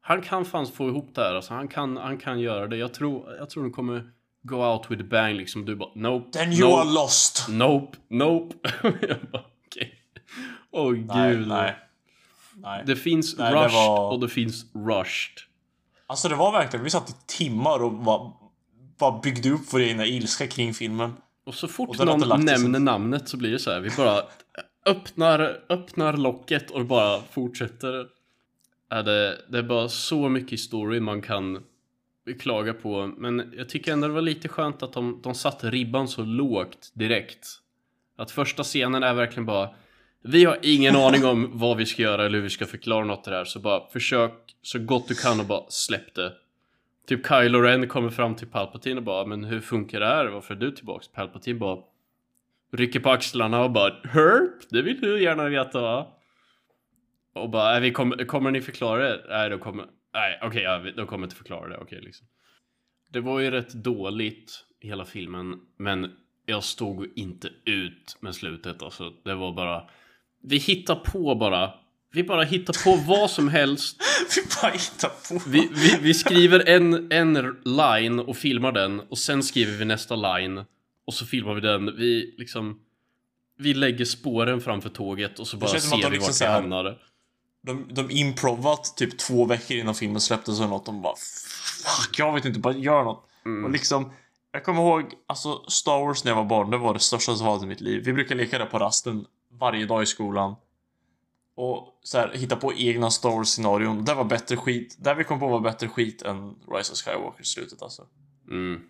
Han kan fan få ihop det här alltså. Han kan, han kan göra det. Jag tror, jag tror de kommer Go out with a bang liksom. Du bara nope. Then you nope, are lost. Nope, nope. jag bara okej. Åh nej, gud. Nej, nej. Det finns nej, rushed det var... och det finns rushed. Alltså det var verkligen, vi satt i timmar och bara, bara byggde upp vår egna ilska kring filmen. Och så fort och någon nämner namnet så blir det så här, vi bara öppnar, öppnar locket och bara fortsätter. Är det, det är bara så mycket story man kan klaga på. Men jag tycker ändå det var lite skönt att de, de satte ribban så lågt direkt. Att första scenen är verkligen bara Vi har ingen aning om vad vi ska göra eller hur vi ska förklara något det här så bara försök så gott du kan och bara släpp det. Typ Kylo Ren kommer fram till Palpatine och bara Men hur funkar det här? Varför är du tillbaks? Palpatine bara Rycker på axlarna och bara Herp! Det vill du gärna veta va? Och bara, äh, vi kommer, kommer ni förklara det? Nej, då kommer Nej, okej, okay, ja, de kommer inte förklara det. Okej, okay, liksom. Det var ju rätt dåligt hela filmen, men jag stod inte ut med slutet. Alltså, det var bara... Vi hittar på bara. Vi bara hittar på vad som helst. vi bara hittar på. Vi, vi, vi, skriver en, en line och filmar den och sen skriver vi nästa line och så filmar vi den. Vi liksom... Vi lägger spåren framför tåget och så bara ser vi liksom vart vi hamnar. De, de improvat typ två veckor innan filmen släpptes eller något. De bara Fuck, jag vet inte, bara gör något. Mm. Och liksom Jag kommer ihåg, alltså Star Wars när jag var barn, det var det största som var i mitt liv. Vi brukar leka det på rasten varje dag i skolan. Och så här, hitta på egna Star Wars-scenarion. Det var bättre skit. Det vi kom på var bättre skit än Rise of Skywalker slutet alltså. Mm.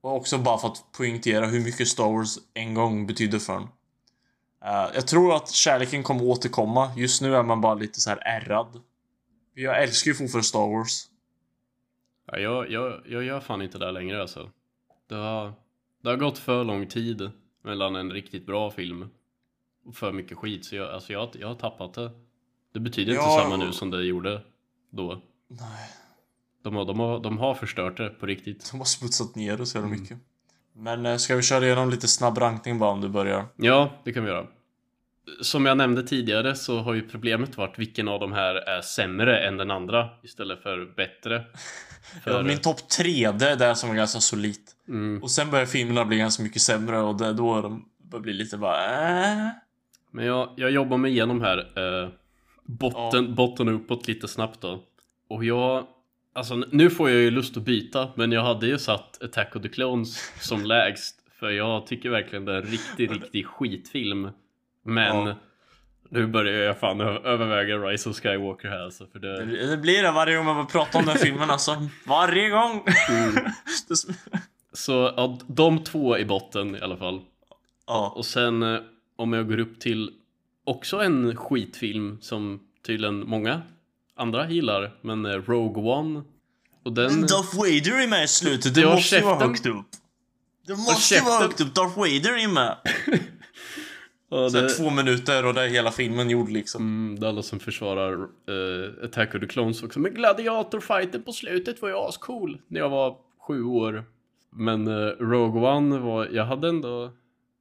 Och också bara för att poängtera hur mycket Star Wars en gång betydde för en. Uh, jag tror att kärleken kommer återkomma. Just nu är man bara lite så här ärrad. Jag älskar ju fortfarande Star Wars. Ja, jag, jag, jag gör fan inte det längre alltså. Det har, det har gått för lång tid mellan en riktigt bra film för mycket skit. Så jag, alltså jag, jag har tappat det. Det betyder ja. inte samma nu som det gjorde då. Nej. De har, de, har, de har förstört det på riktigt. De har smutsat ner det så jävla mm. mycket. Men eh, ska vi köra igenom lite snabb rankning bara om du börjar? Ja, det kan vi göra. Som jag nämnde tidigare så har ju problemet varit vilken av de här är sämre än den andra istället för bättre. För... Ja, min topp tre, det är det som är ganska solitt. Mm. Och sen börjar filmerna bli ganska mycket sämre och det är då de börjar bli lite bara äh. Men jag, jag jobbar mig igenom här eh, botten, ja. botten uppåt lite snabbt då. Och jag Alltså nu får jag ju lust att byta men jag hade ju satt Attack of the Clones som lägst För jag tycker verkligen det är en riktig, riktig skitfilm Men ja. Nu börjar jag fan överväga Rise of Skywalker här alltså för det... det blir det varje gång man pratar om den filmen alltså Varje gång! Mm. Så ja, de två i botten i alla fall Ja Och sen eh, om jag går upp till också en skitfilm som tydligen många andra gillar, men eh, Rogue One och den... Men Darth Vader är med i slutet, det måste ju vara högt upp. Det måste ju vara högt upp, Darth Vader är med. ja, det... två minuter och det är hela filmen gjord liksom. Mm, det är alla som försvarar uh, Attack of the Clones också. Men gladiatorfighten på slutet var ju ascool när jag var sju år. Men uh, Rogue One var, jag hade ändå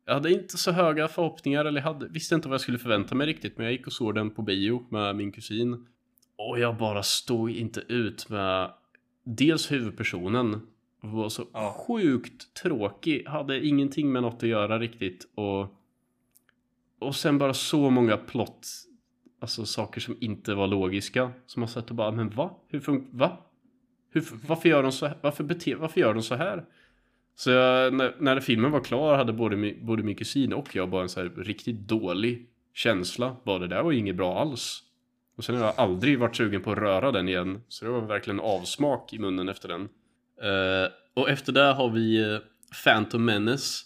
jag hade inte så höga förhoppningar eller hade, visste inte vad jag skulle förvänta mig riktigt men jag gick och såg den på bio med min kusin och jag bara stod inte ut med dels huvudpersonen var så ja. sjukt tråkig, hade ingenting med något att göra riktigt och och sen bara så många plott alltså saker som inte var logiska som har sett och bara men va? Hur funkar va? Hur, varför gör de så här? Varför bete, varför gör de så här? Så jag, när, när filmen var klar hade både, både min kusin och jag bara en så här riktigt dålig känsla. Bara det där var inget bra alls. Och sen har jag aldrig varit sugen på att röra den igen. Så det var verkligen avsmak i munnen efter den. Uh, och efter det har vi eh, Phantom Menace.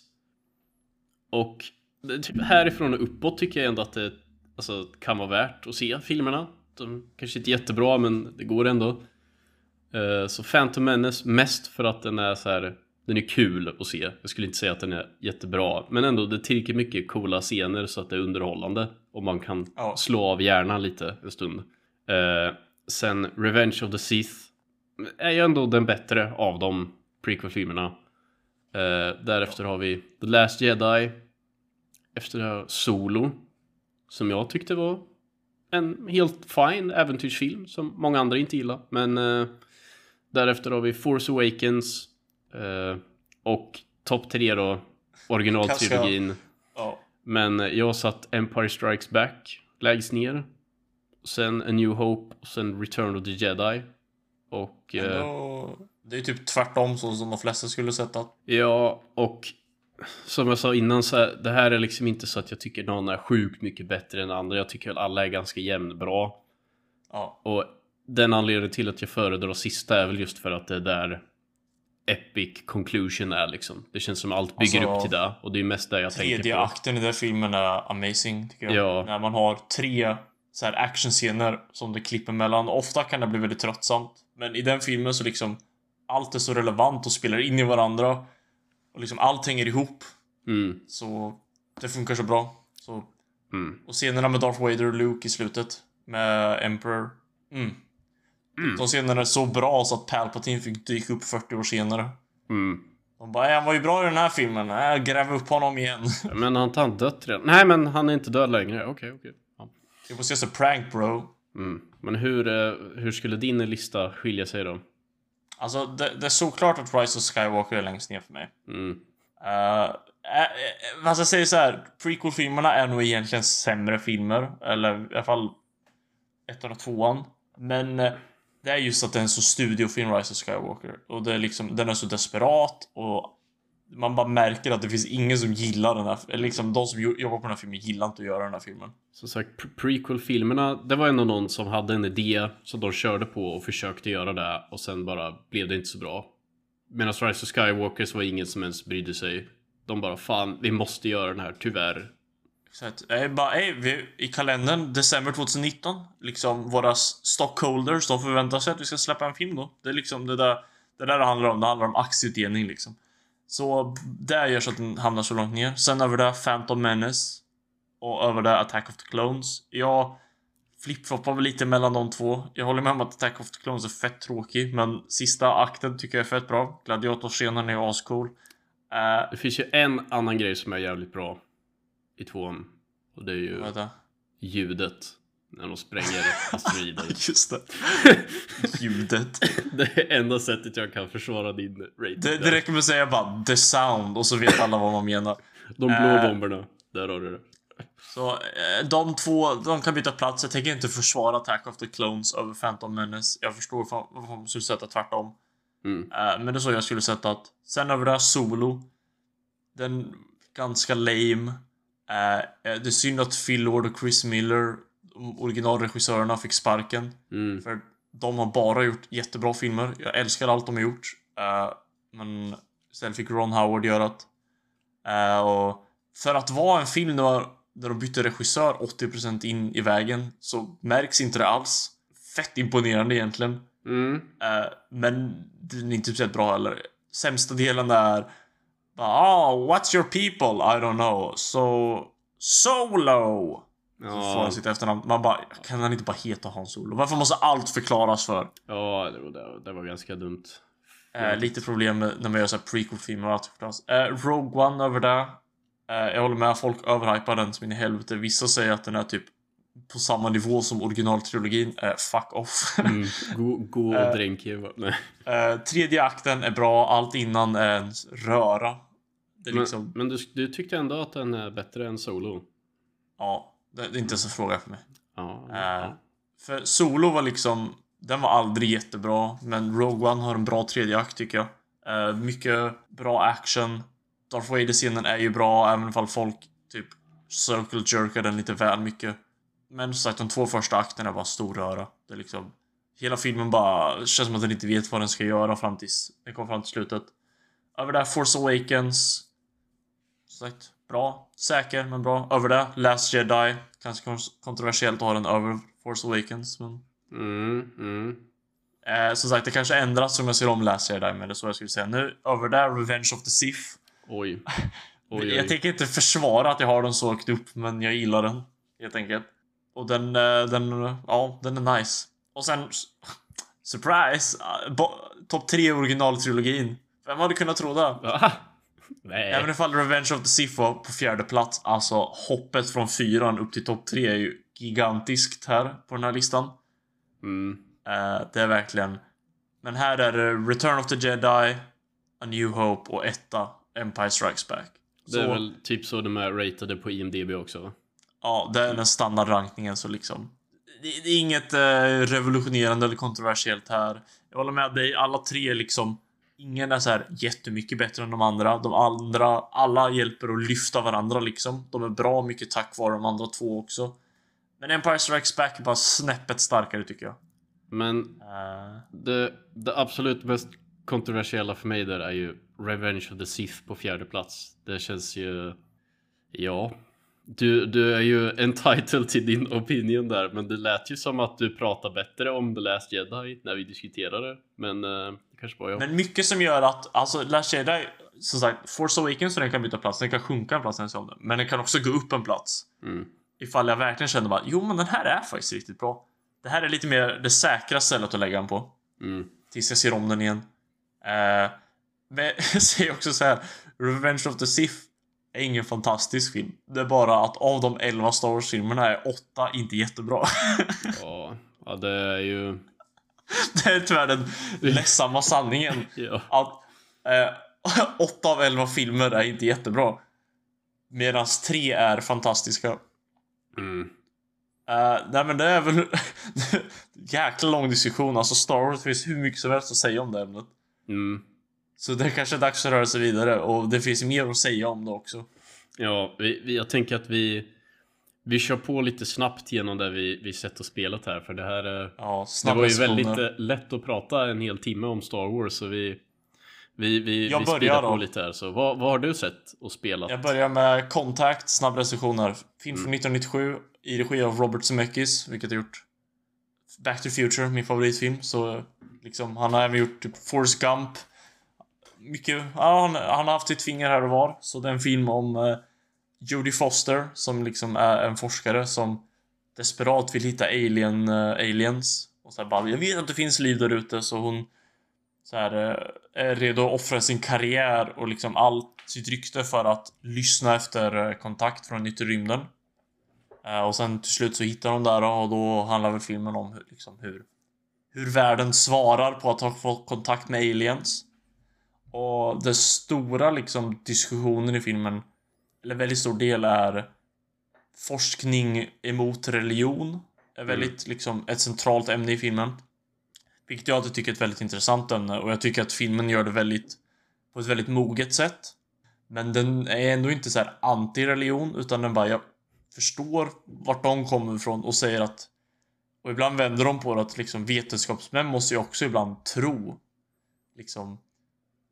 Och eh, typ härifrån och uppåt tycker jag ändå att det alltså, kan vara värt att se filmerna. De kanske inte är jättebra men det går ändå. Uh, så Phantom Menace mest för att den är så här den är kul att se. Jag skulle inte säga att den är jättebra. Men ändå, det tillräckligt mycket coola scener så att det är underhållande. Och man kan Ja. slå av hjärnan lite en stund. Eh, sen Revenge of the Sith är ju ändå den bättre av de prequel-filmerna. Eh, därefter har vi The Last Jedi. Efter det har Solo. Som jag tyckte var en helt fine äventyrsfilm som många andra inte gillar. Men eh, därefter har vi Force Awakens. Eh, och topp tre då, originaltrilogin. Ja. Men jag satt Empire Strikes Back lägst ner. Sen A New Hope och sen Return of the Jedi. Och... Eh, Ändå, det är typ tvärtom så som de flesta skulle sätta. ja, och som jag sa innan så här, det här är liksom inte så att jag tycker någon är sjukt mycket bättre än andra. Jag tycker väl alla är ganska jämnbra. Ja. Och den anledningen till att jag föredrar sista är väl just för att det är där Epic conclusion är liksom. Det känns som allt bygger Alltså, upp till det och det är mest det jag tänker Tredje på. akten i den filmen är amazing, tycker jag. Ja. När man har tre så här actionscener som det klipper mellan. Ofta kan det bli väldigt tröttsamt. Men i den filmen så liksom allt är så relevant och spelar in i varandra. Och liksom allt hänger ihop. Mm, Så det funkar så bra. Så, mm. och scenerna med Darth Vader och Luke i slutet. Med Emperor. Mm. Mm. De scenerna är så bra så att Palpatine fick dyka upp 40 år senare. Mm. De bara, "Äh, han var ju bra i den här filmen. Äh, gräv upp honom igen. Men har inte han dött redan? Nej men han är inte död längre, okej okej. Ja. Det måste ses a prank bro. Mm. Men hur, eh, hur skulle din lista skilja sig då? Alltså, det, det är såklart att Rise of Skywalker är längst ner för mig. Mm. Uh, äh, vad ska jag säga så här, prequel-filmerna är nog egentligen sämre filmer. Eller i alla fall ettan och tvåan. Men det är just att det är en så studiofilm, Rise of Skywalker. Och det är liksom, den är så desperat och man bara märker att det finns ingen som gillar den här, eller liksom de som jobbar på den här filmen gillar inte att göra den här filmen. Som sagt, prequel-filmerna, det var ändå någon som hade en idé som de körde på och försökte göra det och sen bara blev det inte så bra. Medan Rise of Skywalkers var ingen som ens brydde sig. De bara fan, vi måste göra den här, tyvärr. Så att, eh, bara, eh, vi, I kalendern, december 2019, liksom våra stockholders, de förväntar sig att vi ska släppa en film då. Det är liksom det där det där det handlar om. Det handlar om aktieutdelning liksom. Så det gör så att den hamnar så långt ner. Sen över det Phantom Menace. Och över det Attack of the Clones. Jag flipfloppar väl lite mellan de två. Jag håller med om att Attack of the Clones är fett tråkig. Men sista akten tycker jag är fett bra. Gladiatorscenen är ascool. Uh, Det finns ju en annan grej som är jävligt bra tvåan. Och det är ju det? ljudet. När de spränger asteroider. Just det. Ljudet. Det är enda sättet jag kan försvara din rating. Det, det räcker med att säga bara the sound och så vet alla vad man menar. De blå Eh. bomberna. Där har du det. Så eh, de två, de kan byta plats. Jag tänker inte försvara Attack of the Clones över Phantom Menace. Jag förstår varför varför man skulle sätta tvärtom. Mm. Eh, Men det är så jag skulle sätta att sen över det här Solo. Den ganska lame. Eh, Det är synd att Phil Lord och Chris Miller, originalregissörerna, fick sparken. Mm. För de har bara gjort jättebra filmer. Jag älskar allt de har gjort. Eh, men sen fick Ron Howard göra det. Eh, och för att vara en film där, där de bytte regissör 80% in i vägen så märks inte det alls. Fett imponerande egentligen. Mm. Eh, men den är inte speciellt bra heller. Sämsta delen är oh, what's your people? I don't know. So, Solo! Så får Ja, han sitt efternamn. Man bara, kan han inte bara heta Hans Solo? Varför måste allt förklaras för? ja det, var, det, var- ganska dumt. Eh, lite problem med, när man gör så här prequel-filmer och allt förklaras. Eh, Rogue One över det. Eh, jag håller med, folk överhypar den som in i helvete. Vissa säger att den är typ på samma nivå som originaltrilogin. Eh, fuck off. Mm. Gå, gå Eh. och er. va? Nej. Eh, tredje akten är bra, allt innan är en röra. Är liksom, Men, men du, du tyckte ändå att den är bättre än Solo? ja, det, det är inte ens en fråga för mig. Ja. Eh, ja. För Solo var liksom, den var aldrig jättebra, men Rogue One har en bra tredje akt tycker jag. Eh, mycket bra action. Darth Vader-scenen är ju bra, även ifall folk typ circle jerkar den lite väl mycket. Men som sagt, de två första akterna är bara stor röra. Det är liksom, hela filmen bara känns som att den inte vet vad den ska göra fram tills den kommer fram till slutet. Över där, Force Awakens. Som sagt, bra. Säker, men bra. Över det, Last Jedi. Kanske kontroversiellt att ha den över Force Awakens, men... Mm, mm. Eh, som sagt, det kanske ändras om jag ser om Last Jedi, men det är så jag skulle säga. Nu, över där, Revenge of the Sith. Oj. oj, oj. Jag tänker inte försvara att jag har den så högt upp, men jag gillar den. Helt enkelt. Och den, eh, den, ja, den är nice. Och sen, surprise! eh, Topp 3 originaltrilogin. Vem hade kunnat tro det? Nej. Även ifall Revenge of the Sith var på fjärde plats, alltså hoppet från fyran upp till topp 3 är ju gigantiskt här på den här listan. Mm. Eh, det är verkligen... Men här är det Return of the Jedi, A New Hope och etta, Empire Strikes Back. Det är Så- väl typ så de är ratade på IMDB också va? Ja, det är den standardrankningen så liksom. Det, det är inget eh, revolutionerande eller kontroversiellt här. Jag håller med dig, alla tre liksom. Ingen är så här jättemycket bättre än de andra. De andra, alla hjälper att lyfta varandra liksom. De är bra mycket tack vare de andra två också. Men Empire Strikes Back är bara snäppet starkare tycker jag. Men Eh, det, det absolut mest kontroversiella för mig där är ju Revenge of the Sith på fjärde plats. Det känns ju... Ja. Du, du är ju entitled till din opinion där, men det lät ju som att du pratar bättre om The Last Jedi när vi diskuterade. Men eh, det kanske var jag. Men mycket som gör att, alltså Last Jedi, som sagt, Force Awakens så den kan byta plats, den kan sjunka en plats när jag. Men den kan också gå upp en plats. Mm. Ifall jag verkligen känner bara, jo men den här är faktiskt riktigt bra. Det här är lite mer det säkra stället att lägga den på. Mm. Tills jag ser om den igen. Eh, men jag säger också så här, Revenge of the Sith är ingen fantastisk film. Det är bara att av de 11 Star Wars-filmerna är 8 inte jättebra. Ja, ja, det är ju... det är tyvärr den ledsamma sanningen. Ja. att eh, 8 av 11 filmer är inte jättebra. Medan 3 är fantastiska. Mm. Uh, nej men det är väl jäkla lång diskussion. Alltså Star Wars finns hur mycket som helst att säga om det ämnet. Mm. Så det är kanske är dags att röra sig vidare och det finns mer att säga om det också. Ja, vi, vi, jag tänker att vi... Vi kör på lite snabbt genom det vi, vi sett och spelat här, för det här är... Ja, Det var ju väldigt eh, lätt att prata en hel timme om Star Wars så vi Vi, vi, Jag vi börjar på lite här så vad, vad har du sett och spelat? Jag börjar med Contact, snabb recension här. Film Mm. från 1997 i regi av Robert Zemeckis, vilket har gjort Back to the Future, min favoritfilm. Så liksom, han har även gjort typ Forrest Gump. Mycket, ja, han, han har haft sitt finger här och var. Så det är en film om eh, Jodie Foster som liksom är en forskare som desperat vill hitta alien, eh, aliens. Och så här bara, jag vet att det finns liv där ute så hon så här, eh, är redo att offra sin karriär och liksom allt sitt rykte för att lyssna efter eh, kontakt från yttre rymden. Eh, och sen till slut så hittar hon där och då handlar väl filmen om hur, liksom, hur, hur världen svarar på att ha fått kontakt med aliens. Och den stora liksom diskussionen i filmen, eller väldigt stor del är forskning emot religion. Är väldigt liksom ett centralt ämne i filmen. Vilket jag alltid tycker är ett väldigt intressant ämne och jag tycker att filmen gör det väldigt på ett väldigt moget sätt. Men den är ändå inte så här anti-religion utan den bara, jag förstår vart de kommer ifrån och säger att och ibland vänder de på det att liksom vetenskapsmän måste ju också ibland tro. Liksom.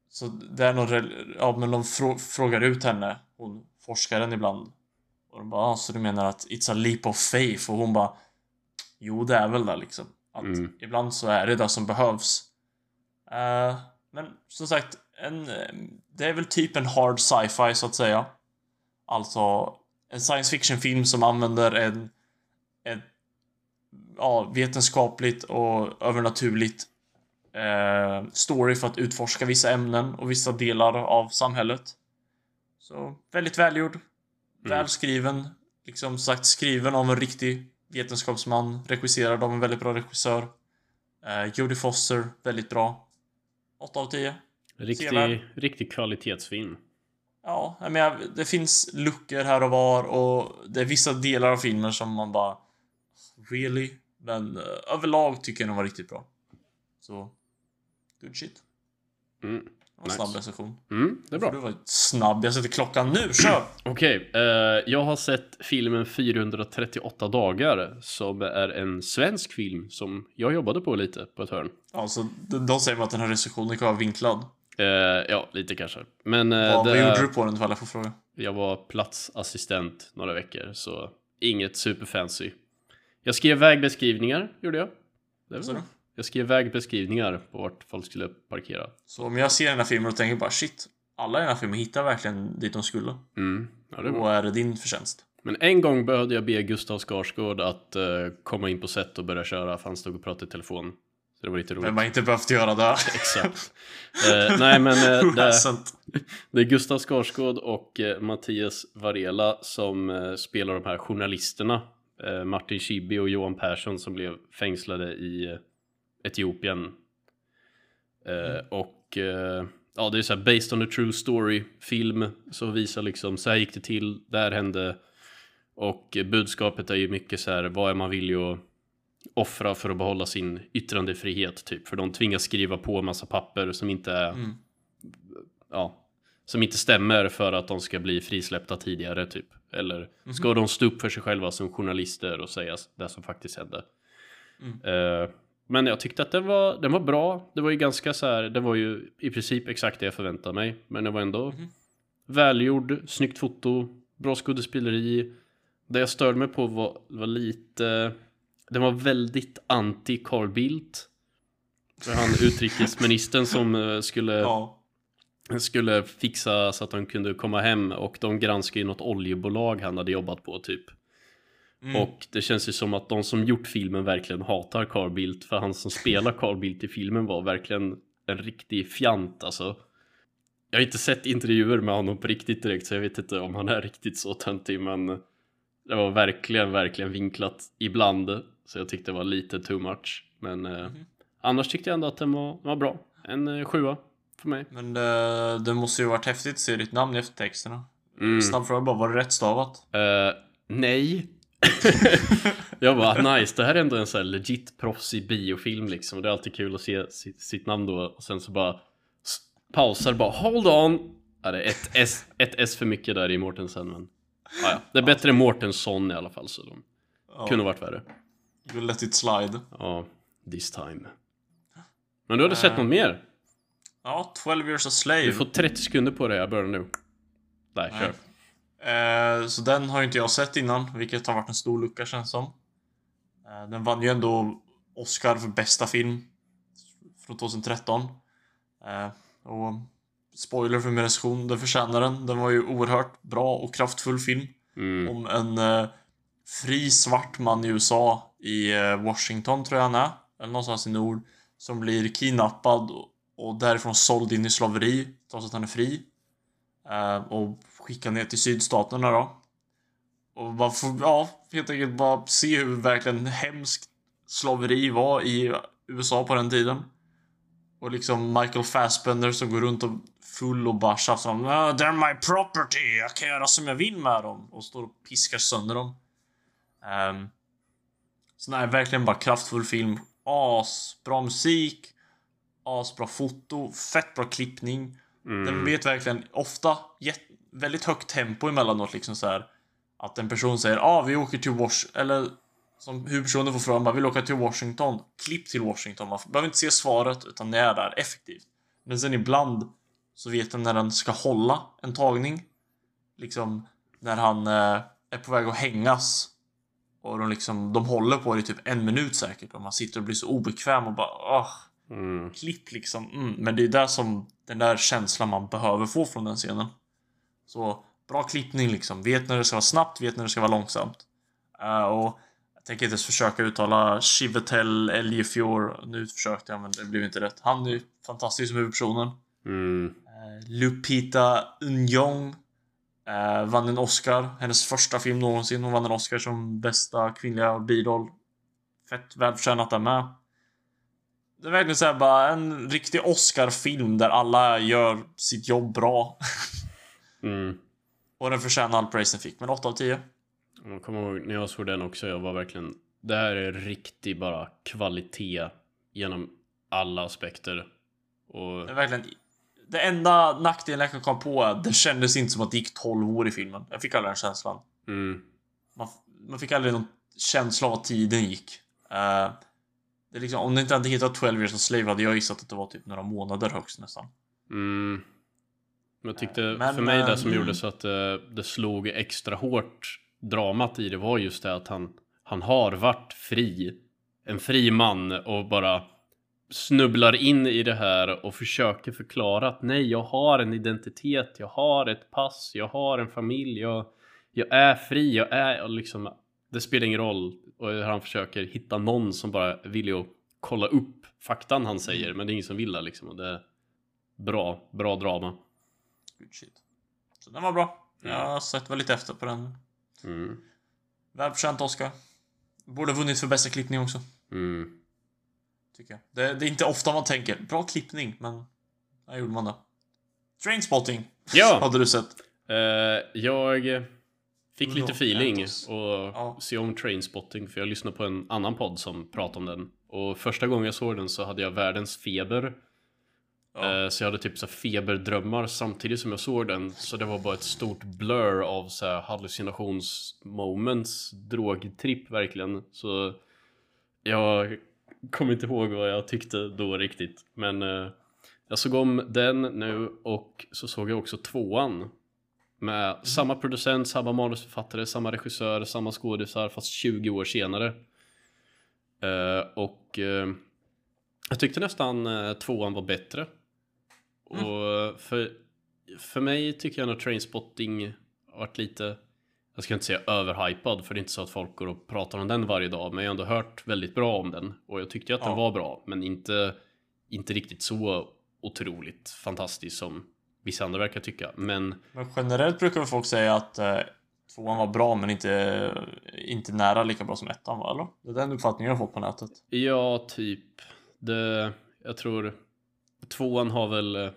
Så det är någon, ja men de frå- frågar ut henne, hon forskaren ibland. Och de bara, ah, så du menar att it's a leap of faith? Och hon bara, jo det är väl det liksom. Att Mm. ibland så är det det som behövs. Eh, men som sagt, en, det är väl typ en hard sci-fi så att säga. Alltså en science fiction-film som använder en, en ja, vetenskapligt och övernaturligt eh, story för att utforska vissa ämnen och vissa delar av samhället. Så väldigt välgjord. Välskriven. Liksom sagt skriven av en riktig vetenskapsman. Regisserad av en väldigt bra regissör. Eh, Jodie Foster, väldigt bra. 8 av 10. Riktig, riktig kvalitetsfilm. Ja, jag menar, det finns luckor här och var och det är vissa delar av filmen som man bara... Really? Men eh, överlag tycker jag den var riktigt bra. Så... Good shit. Mm. Det var Nice. snabb recension. Mm, det är bra. Du var snabb. Jag sätter klockan nu. Kör! Okej, eh, jag har sett filmen 438 dagar som är en svensk film som jag jobbade på lite på ett hörn. Alltså, de, de säger att den här recensionen kan vara vinklad. Eh, ja, lite kanske. Men eh, Vad, det vad gjorde du på den ifall jag får fråga? jag var platsassistent några veckor, så inget superfancy. Jag skrev vägbeskrivningar, gjorde jag. Det var? Jag skrev vägbeskrivningar på vart folk skulle parkera. Så om jag ser den här filmen och tänker bara shit, alla i den här filmen hittar verkligen dit de skulle. Mm. Ja, det är bra. är det din förtjänst. Men en gång behövde jag be Gustav Skarsgård att eh, komma in på set och börja köra för han stod och pratade i telefon. Så det var lite roligt. Men man inte behövt göra det. Exakt. Eh, nej men eh, det, det är Gustav Skarsgård och Mattias Varela som spelar de här journalisterna. Martin Schibbye och Johan Persson som blev fängslade i Etiopien. Eh, och eh, ja, det är så här based on a true story film. Så visar liksom, så här gick det till, där hände. Och budskapet är ju mycket så här, vad är man villig att offra för att behålla sin yttrandefrihet typ. För de tvingas skriva på massa papper som inte är, Mm. ja, som inte stämmer för att de ska bli frisläppta tidigare typ. Eller ska de stå upp för sig själva som journalister och säga det som faktiskt hände. Eh, men jag tyckte att den var, den var bra. Det var ju ganska så här, det var ju i princip exakt det jag förväntade mig. Men det var ändå välgjord, snyggt foto, bra skådespeleri. Det jag störde mig på var, var lite, den var väldigt anti Carl Bildt. För han utrikesministern som eh, skulle Ja. skulle fixa så att de kunde komma hem och de granskade ju något oljebolag han hade jobbat på typ. Mm. Och det känns ju som att de som gjort filmen verkligen hatar Carl Bildt för han som spelar Carl Bildt i filmen var verkligen en riktig fjant alltså. Jag har inte sett intervjuer med honom på riktigt direkt så jag vet inte om han är riktigt så töntig men det var verkligen, verkligen vinklat ibland så jag tyckte det var lite too much. Men eh, annars tyckte jag ändå att den var, var bra. En eh, sjua för mig. Men det, det måste ju varit häftigt att se ditt namn i eftertexterna. Mm. Snabb fråga bara, var det rätt stavat? Eh, nej. jag bara nice, det här är ändå en sån här legit proffsig biofilm liksom. Det är alltid kul att se sitt, sitt namn då och sen så bara pausar bara hold on. Ja, det är ett S, ett S för mycket där i Mortensen men ja, ja. det är bättre än Mårtensson i alla fall så de Ja. kunde varit värre. You let it slide. Ja, this time. Men du hade sett Eh, något mer? Ja, 12 years a slave. Du får 30 sekunder på det, jag börjar nu. Nej, kör. Eh, så den har ju inte jag sett innan, vilket har varit en stor lucka känns som. Eh, den vann ju ändå Oscar för bästa film från 2013. Eh, och spoiler för min recension, den förtjänar den. Den var ju oerhört bra och kraftfull film Mm. om en fri svart man i USA i Washington tror jag han är, eller någonstans i nord, som blir kidnappad och, därifrån såld in i slaveri trots att han är fri. Och skickad ner till sydstaterna då. Och bara får, ja, helt enkelt bara se hur verkligen hemskt slaveri var i USA på den tiden. Och liksom Michael Fassbender som går runt och full och bara tjafsar om "Ah, They're my property, jag kan göra som jag vill med dem. Och står och piskar sönder dem. Um, så nej, verkligen bara kraftfull film. Asbra musik. Asbra foto. Fett bra klippning. Den Mm. vet verkligen ofta jätt, väldigt högt tempo emellanåt liksom så här Att en person säger ah vi åker till Washington eller som huvudpersonen får frågan man vill åka till Washington. Klipp till Washington. Man behöver inte se svaret utan det är där effektivt. Men sen ibland så vet den när den ska hålla en tagning. Liksom när han eh, är på väg att hängas. Och de liksom, de håller på det i typ en minut säkert och man sitter och blir så obekväm och bara ah Mm. klipp liksom. Mm, men det är där som den där känslan man behöver få från den scenen. Så bra klippning liksom. Vet när det ska vara snabbt, vet när det ska vara långsamt. Eh, och jag tänker inte ens försöka uttala Chivetel Ejiofor. Nu försökte jag men det blev inte rätt. Han är ju fantastisk som huvudpersonen. Mm. Eh, Lupita Nyong eh, vann en Oscar. Hennes första film någonsin. Hon vann en Oscar som bästa kvinnliga biroll. Fett välförtjänat där med. Det är verkligen såhär bara en riktig Oscar-film där alla gör sitt jobb bra. Mm. Och den förtjänar all praise den fick. Men 8 av 10. Jag kommer ihåg när jag såg den också, jag var verkligen Det här är riktig bara kvalitet genom alla aspekter och Det är verkligen... Det enda nackdelen jag kan komma på är att det kändes inte som att det gick 12 år i filmen. Jag fick aldrig den känslan. mm, Man, man fick aldrig någon känsla av att tiden gick. Eh, det är liksom, om det inte hade hetat 12 years a slave hade jag gissat att det var typ några månader högst nästan. mm. Men jag tyckte Men, för mig det som gjorde så att eh, det slog extra hårt dramat i det var just det att han Han har varit fri En fri man och bara snubblar in i det här och försöker förklara att nej, jag har en identitet, jag har ett pass, jag har en familj, jag, jag är fri, jag är liksom, det spelar ingen roll. Och han försöker hitta någon som bara vill ju kolla upp faktan han säger, men det är ingen som vill det liksom. Och det är bra, bra drama. Good shit. Så den var bra. Jag har sett lite efter på den. Mm. Välförtjänt Oscar. Borde vunnit för bästa klippning också. Mm. Tycker jag. Det, det är inte ofta man tänker bra klippning, men där gjorde man det. Trainspotting. Ja! Hade du sett? Eh, jag fick lite feeling och Ja. se om Trainspotting för jag lyssnade på en annan podd som pratade om den. Och första gången jag såg den så hade jag världens feber. Ja. Eh, Så jag hade typ så feberdrömmar samtidigt som jag såg den. Så det var bara ett stort blur av så här hallucinationsmoments, drogtripp verkligen. Så jag kommer inte ihåg vad jag tyckte då riktigt. Men eh, jag såg om den nu och så såg jag också tvåan. Med samma producent, samma manusförfattare, samma regissör, samma skådisar fast 20 år senare. Eh, och jag tyckte nästan tvåan var bättre. Och för, för mig tycker jag nog Trainspotting har varit lite, jag ska inte säga överhypad för det är inte så att folk går och pratar om den varje dag. Men jag har ändå hört väldigt bra om den. Och jag tyckte att den Ja. var bra, men inte, inte riktigt så otroligt fantastisk som vissa andra verkar tycka. Men Men generellt brukar folk säga att eh, tvåan var bra, men inte, inte nära lika bra som ettan var, eller? Det är den uppfattningen jag har fått på nätet. Ja, typ. Det, jag tror tvåan har väl eh,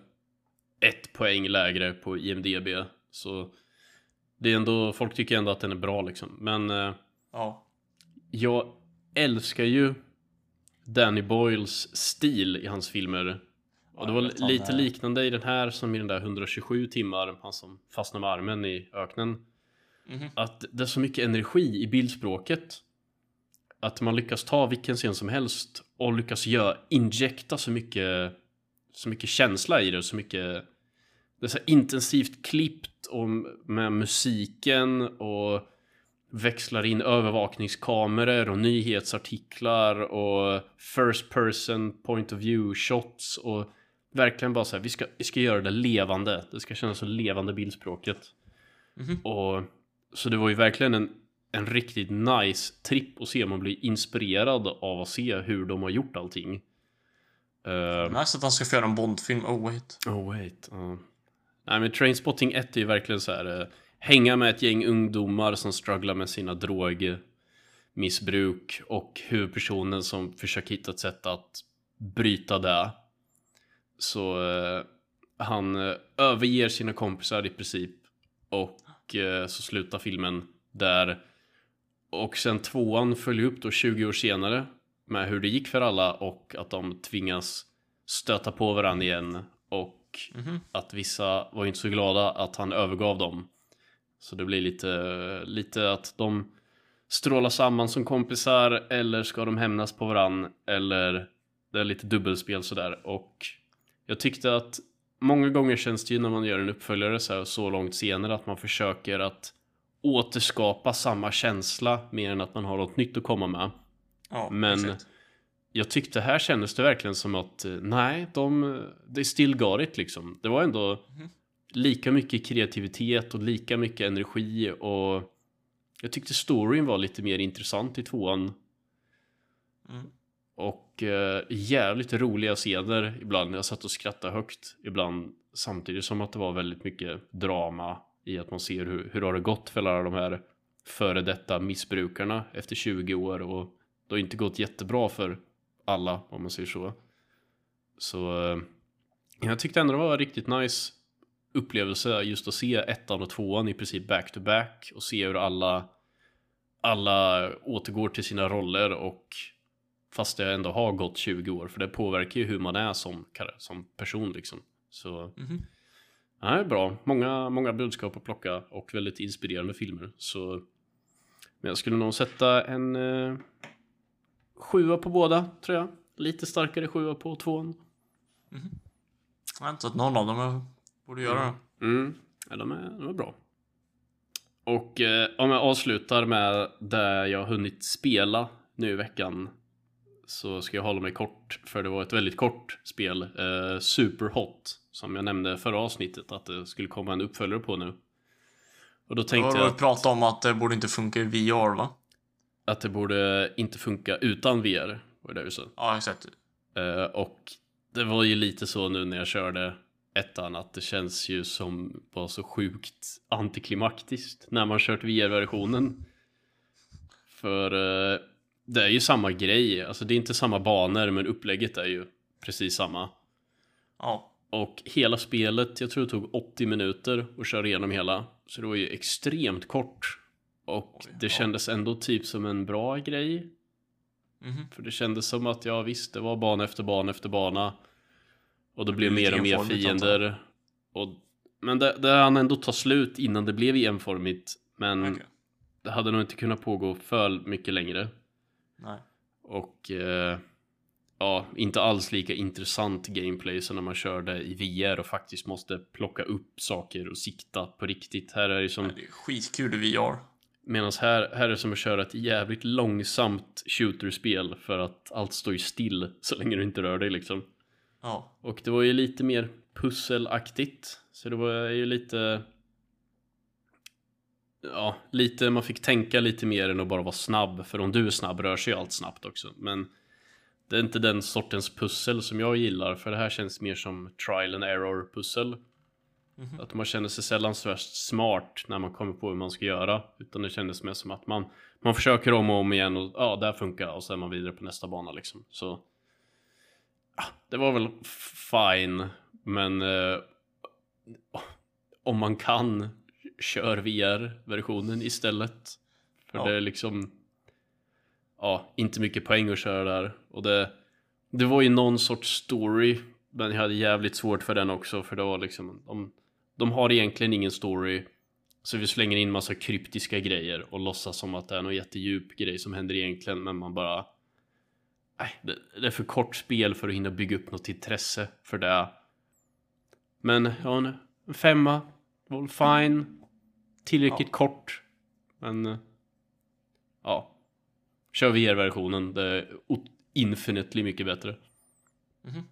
ett poäng lägre på IMDB. Så det är ändå, folk tycker ändå att den är bra liksom. Men eh, Ja. jag älskar ju Danny Boyles stil i hans filmer. Och det var lite liknande i den här som i den där 127 timmar, han som fastnar med armen i öknen. Mhm. Att det är så mycket energi i bildspråket. Att man lyckas ta vilken scen som helst och lyckas göra, injekta så mycket, så mycket känsla i det, så mycket det är så intensivt klippt och med musiken och växlar in övervakningskameror och nyhetsartiklar och first person point of view shots och verkligen bara så här, vi ska, vi ska göra det levande. Det ska kännas så levande bildspråket. Mhm. Och så det var ju verkligen en, en riktigt nice tripp att se. Man blir inspirerad av att se hur de har gjort allting. Uh, Nice att han ska få göra en Bondfilm. Oh wait. oh wait. Uh. Nej men Trainspotting 1 är ju verkligen så här. eh, hänga med ett gäng ungdomar som strugglar med sina drogmissbruk och huvudpersonen som försöker hitta ett sätt att bryta det. Så eh, han överger sina kompisar i princip och så slutar filmen där. Och sen tvåan följer upp då 20 år senare med hur det gick för alla och att de tvingas stöta på varandra igen och Mhm. att vissa var inte så glada att han övergav dem. Så det blir lite, lite att de strålar samman som kompisar eller ska de hämnas på varann eller det är lite dubbelspel sådär och jag tyckte att många gånger känns det ju när man gör en uppföljare så, här, så långt senare att man försöker att återskapa samma känsla mer än att man har något nytt att komma med. Ja, Men exakt. jag tyckte här kändes det verkligen som att eh, nej, de, they still got it liksom. Det var ändå Mhm. lika mycket kreativitet och lika mycket energi och jag tyckte storyn var lite mer intressant i tvåan Mm. och eh, jävligt roliga scener ibland. Jag satt och skrattade högt ibland samtidigt som att det var väldigt mycket drama i att man ser hur, hur har det gått för alla de här före detta missbrukarna efter 20 år och det har inte gått jättebra för alla om man säger så. Så eh, jag tyckte ändå det var en riktigt nice upplevelse just att se ettan och tvåan i princip back to back och se hur alla alla återgår till sina roller och fast det ändå har gått 20 år för det påverkar ju hur man är som, som person liksom. Så ja, det är bra. Många, många budskap att plocka och väldigt inspirerande filmer. Så men jag skulle nog sätta en eh, sjua på båda tror jag. Lite starkare sjua på tvåan. Jag har inte sett någon av dem. Jag borde göra det. Mm, ja, de, är, de är bra. Och eh, om jag avslutar med det jag har hunnit spela nu i veckan. så ska jag hålla mig kort för det var ett väldigt kort spel. Eh, Superhot som jag nämnde förra avsnittet att det skulle komma en uppföljare på nu. Och då tänkte jag... Att... prata om att det borde inte funka i VR va? Att det borde inte funka utan VR. Var det du sa? Ja, exakt. Eh, och det var ju lite så nu när jag körde ettan att det känns ju som var så sjukt antiklimaktiskt när man kört VR-versionen. För uh, det är ju samma grej, alltså det är inte samma banor men upplägget är ju precis samma. Ja. Och hela spelet, jag tror det tog 80 minuter att köra igenom hela. Så det var ju extremt kort. Och det kändes ändå typ som en bra grej. Mm -hmm. För det kändes som att, ja visst, det var bana efter bana efter bana. Och det, det blev mer och mer fiender. Och, men det, det hann ändå ta slut innan det blev enformigt. Men okay. det hade nog inte kunnat pågå för mycket längre. Nej. Och eh, ja, inte alls lika intressant gameplay som när man körde i VR och faktiskt måste plocka upp saker och sikta på riktigt. Här är det som... Nej, det är skitkul i VR. Medan här, här är det som att köra ett jävligt långsamt shooterspel för att allt står ju still så länge du inte rör dig liksom. Ja. Och det var ju lite mer pusselaktigt. Så det var ju lite... Ja, lite, man fick tänka lite mer än att bara vara snabb. För om du är snabb rör sig ju allt snabbt också. Men det är inte den sortens pussel som jag gillar. För det här känns mer som trial and error pussel. Mm. Att man känner sig sällan så värst smart när man kommer på hur man ska göra. Utan det kändes mer som att man, man försöker om och om igen och ja, där funkar och så är man vidare på nästa bana liksom. Så det var väl fine, men eh, om man kan, kör VR-versionen istället. För ja. det är liksom, ja, inte mycket poäng att köra där. Och det, det var ju någon sorts story, men jag hade jävligt svårt för den också, för det var liksom, de, de har egentligen ingen story. Så vi slänger in massa kryptiska grejer och låtsas som att det är någon jättedjup grej som händer egentligen, men man bara Nej, det, är för kort spel för att hinna bygga upp något intresse för det. Men ja, en, femma. Var fine. Tillräckligt ja. kort. Men ja. Kör VR-versionen. Det är infinitely mycket bättre. Mm -hmm.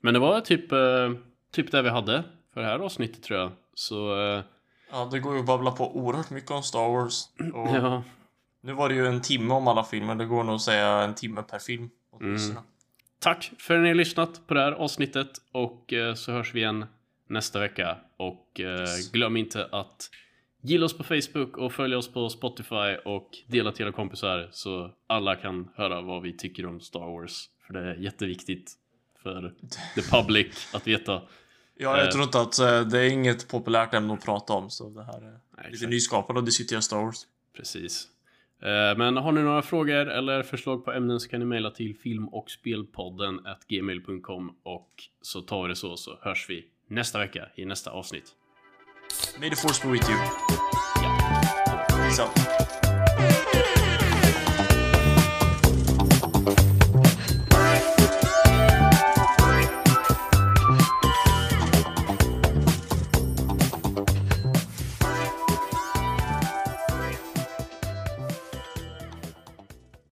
Men det var typ, eh, typ det vi hade för det här avsnittet tror jag. Så... Eh, ja, det går ju att babbla på oerhört mycket om Star Wars. Och... Ja. Nu var det ju en timme om alla filmer. Det går nog att säga en timme per film. Mm. Tack för att ni har lyssnat på det här avsnittet och eh, så hörs vi igen nästa vecka. Och eh, yes. glöm inte att gilla oss på Facebook och följa oss på Spotify och dela till era kompisar så alla kan höra vad vi tycker om Star Wars. För det är jätteviktigt för the public att veta. Ja, jag eh, tror inte att eh, det är inget populärt ämne att prata om så det här är nej, lite nyskapande att diskutera Star Wars. Precis. Eh, men har ni några frågor eller förslag på ämnen så kan ni mejla till film och spelpodden gmail.com och så tar vi det så så hörs vi nästa vecka i nästa avsnitt. May the force be with you. Ja. Out.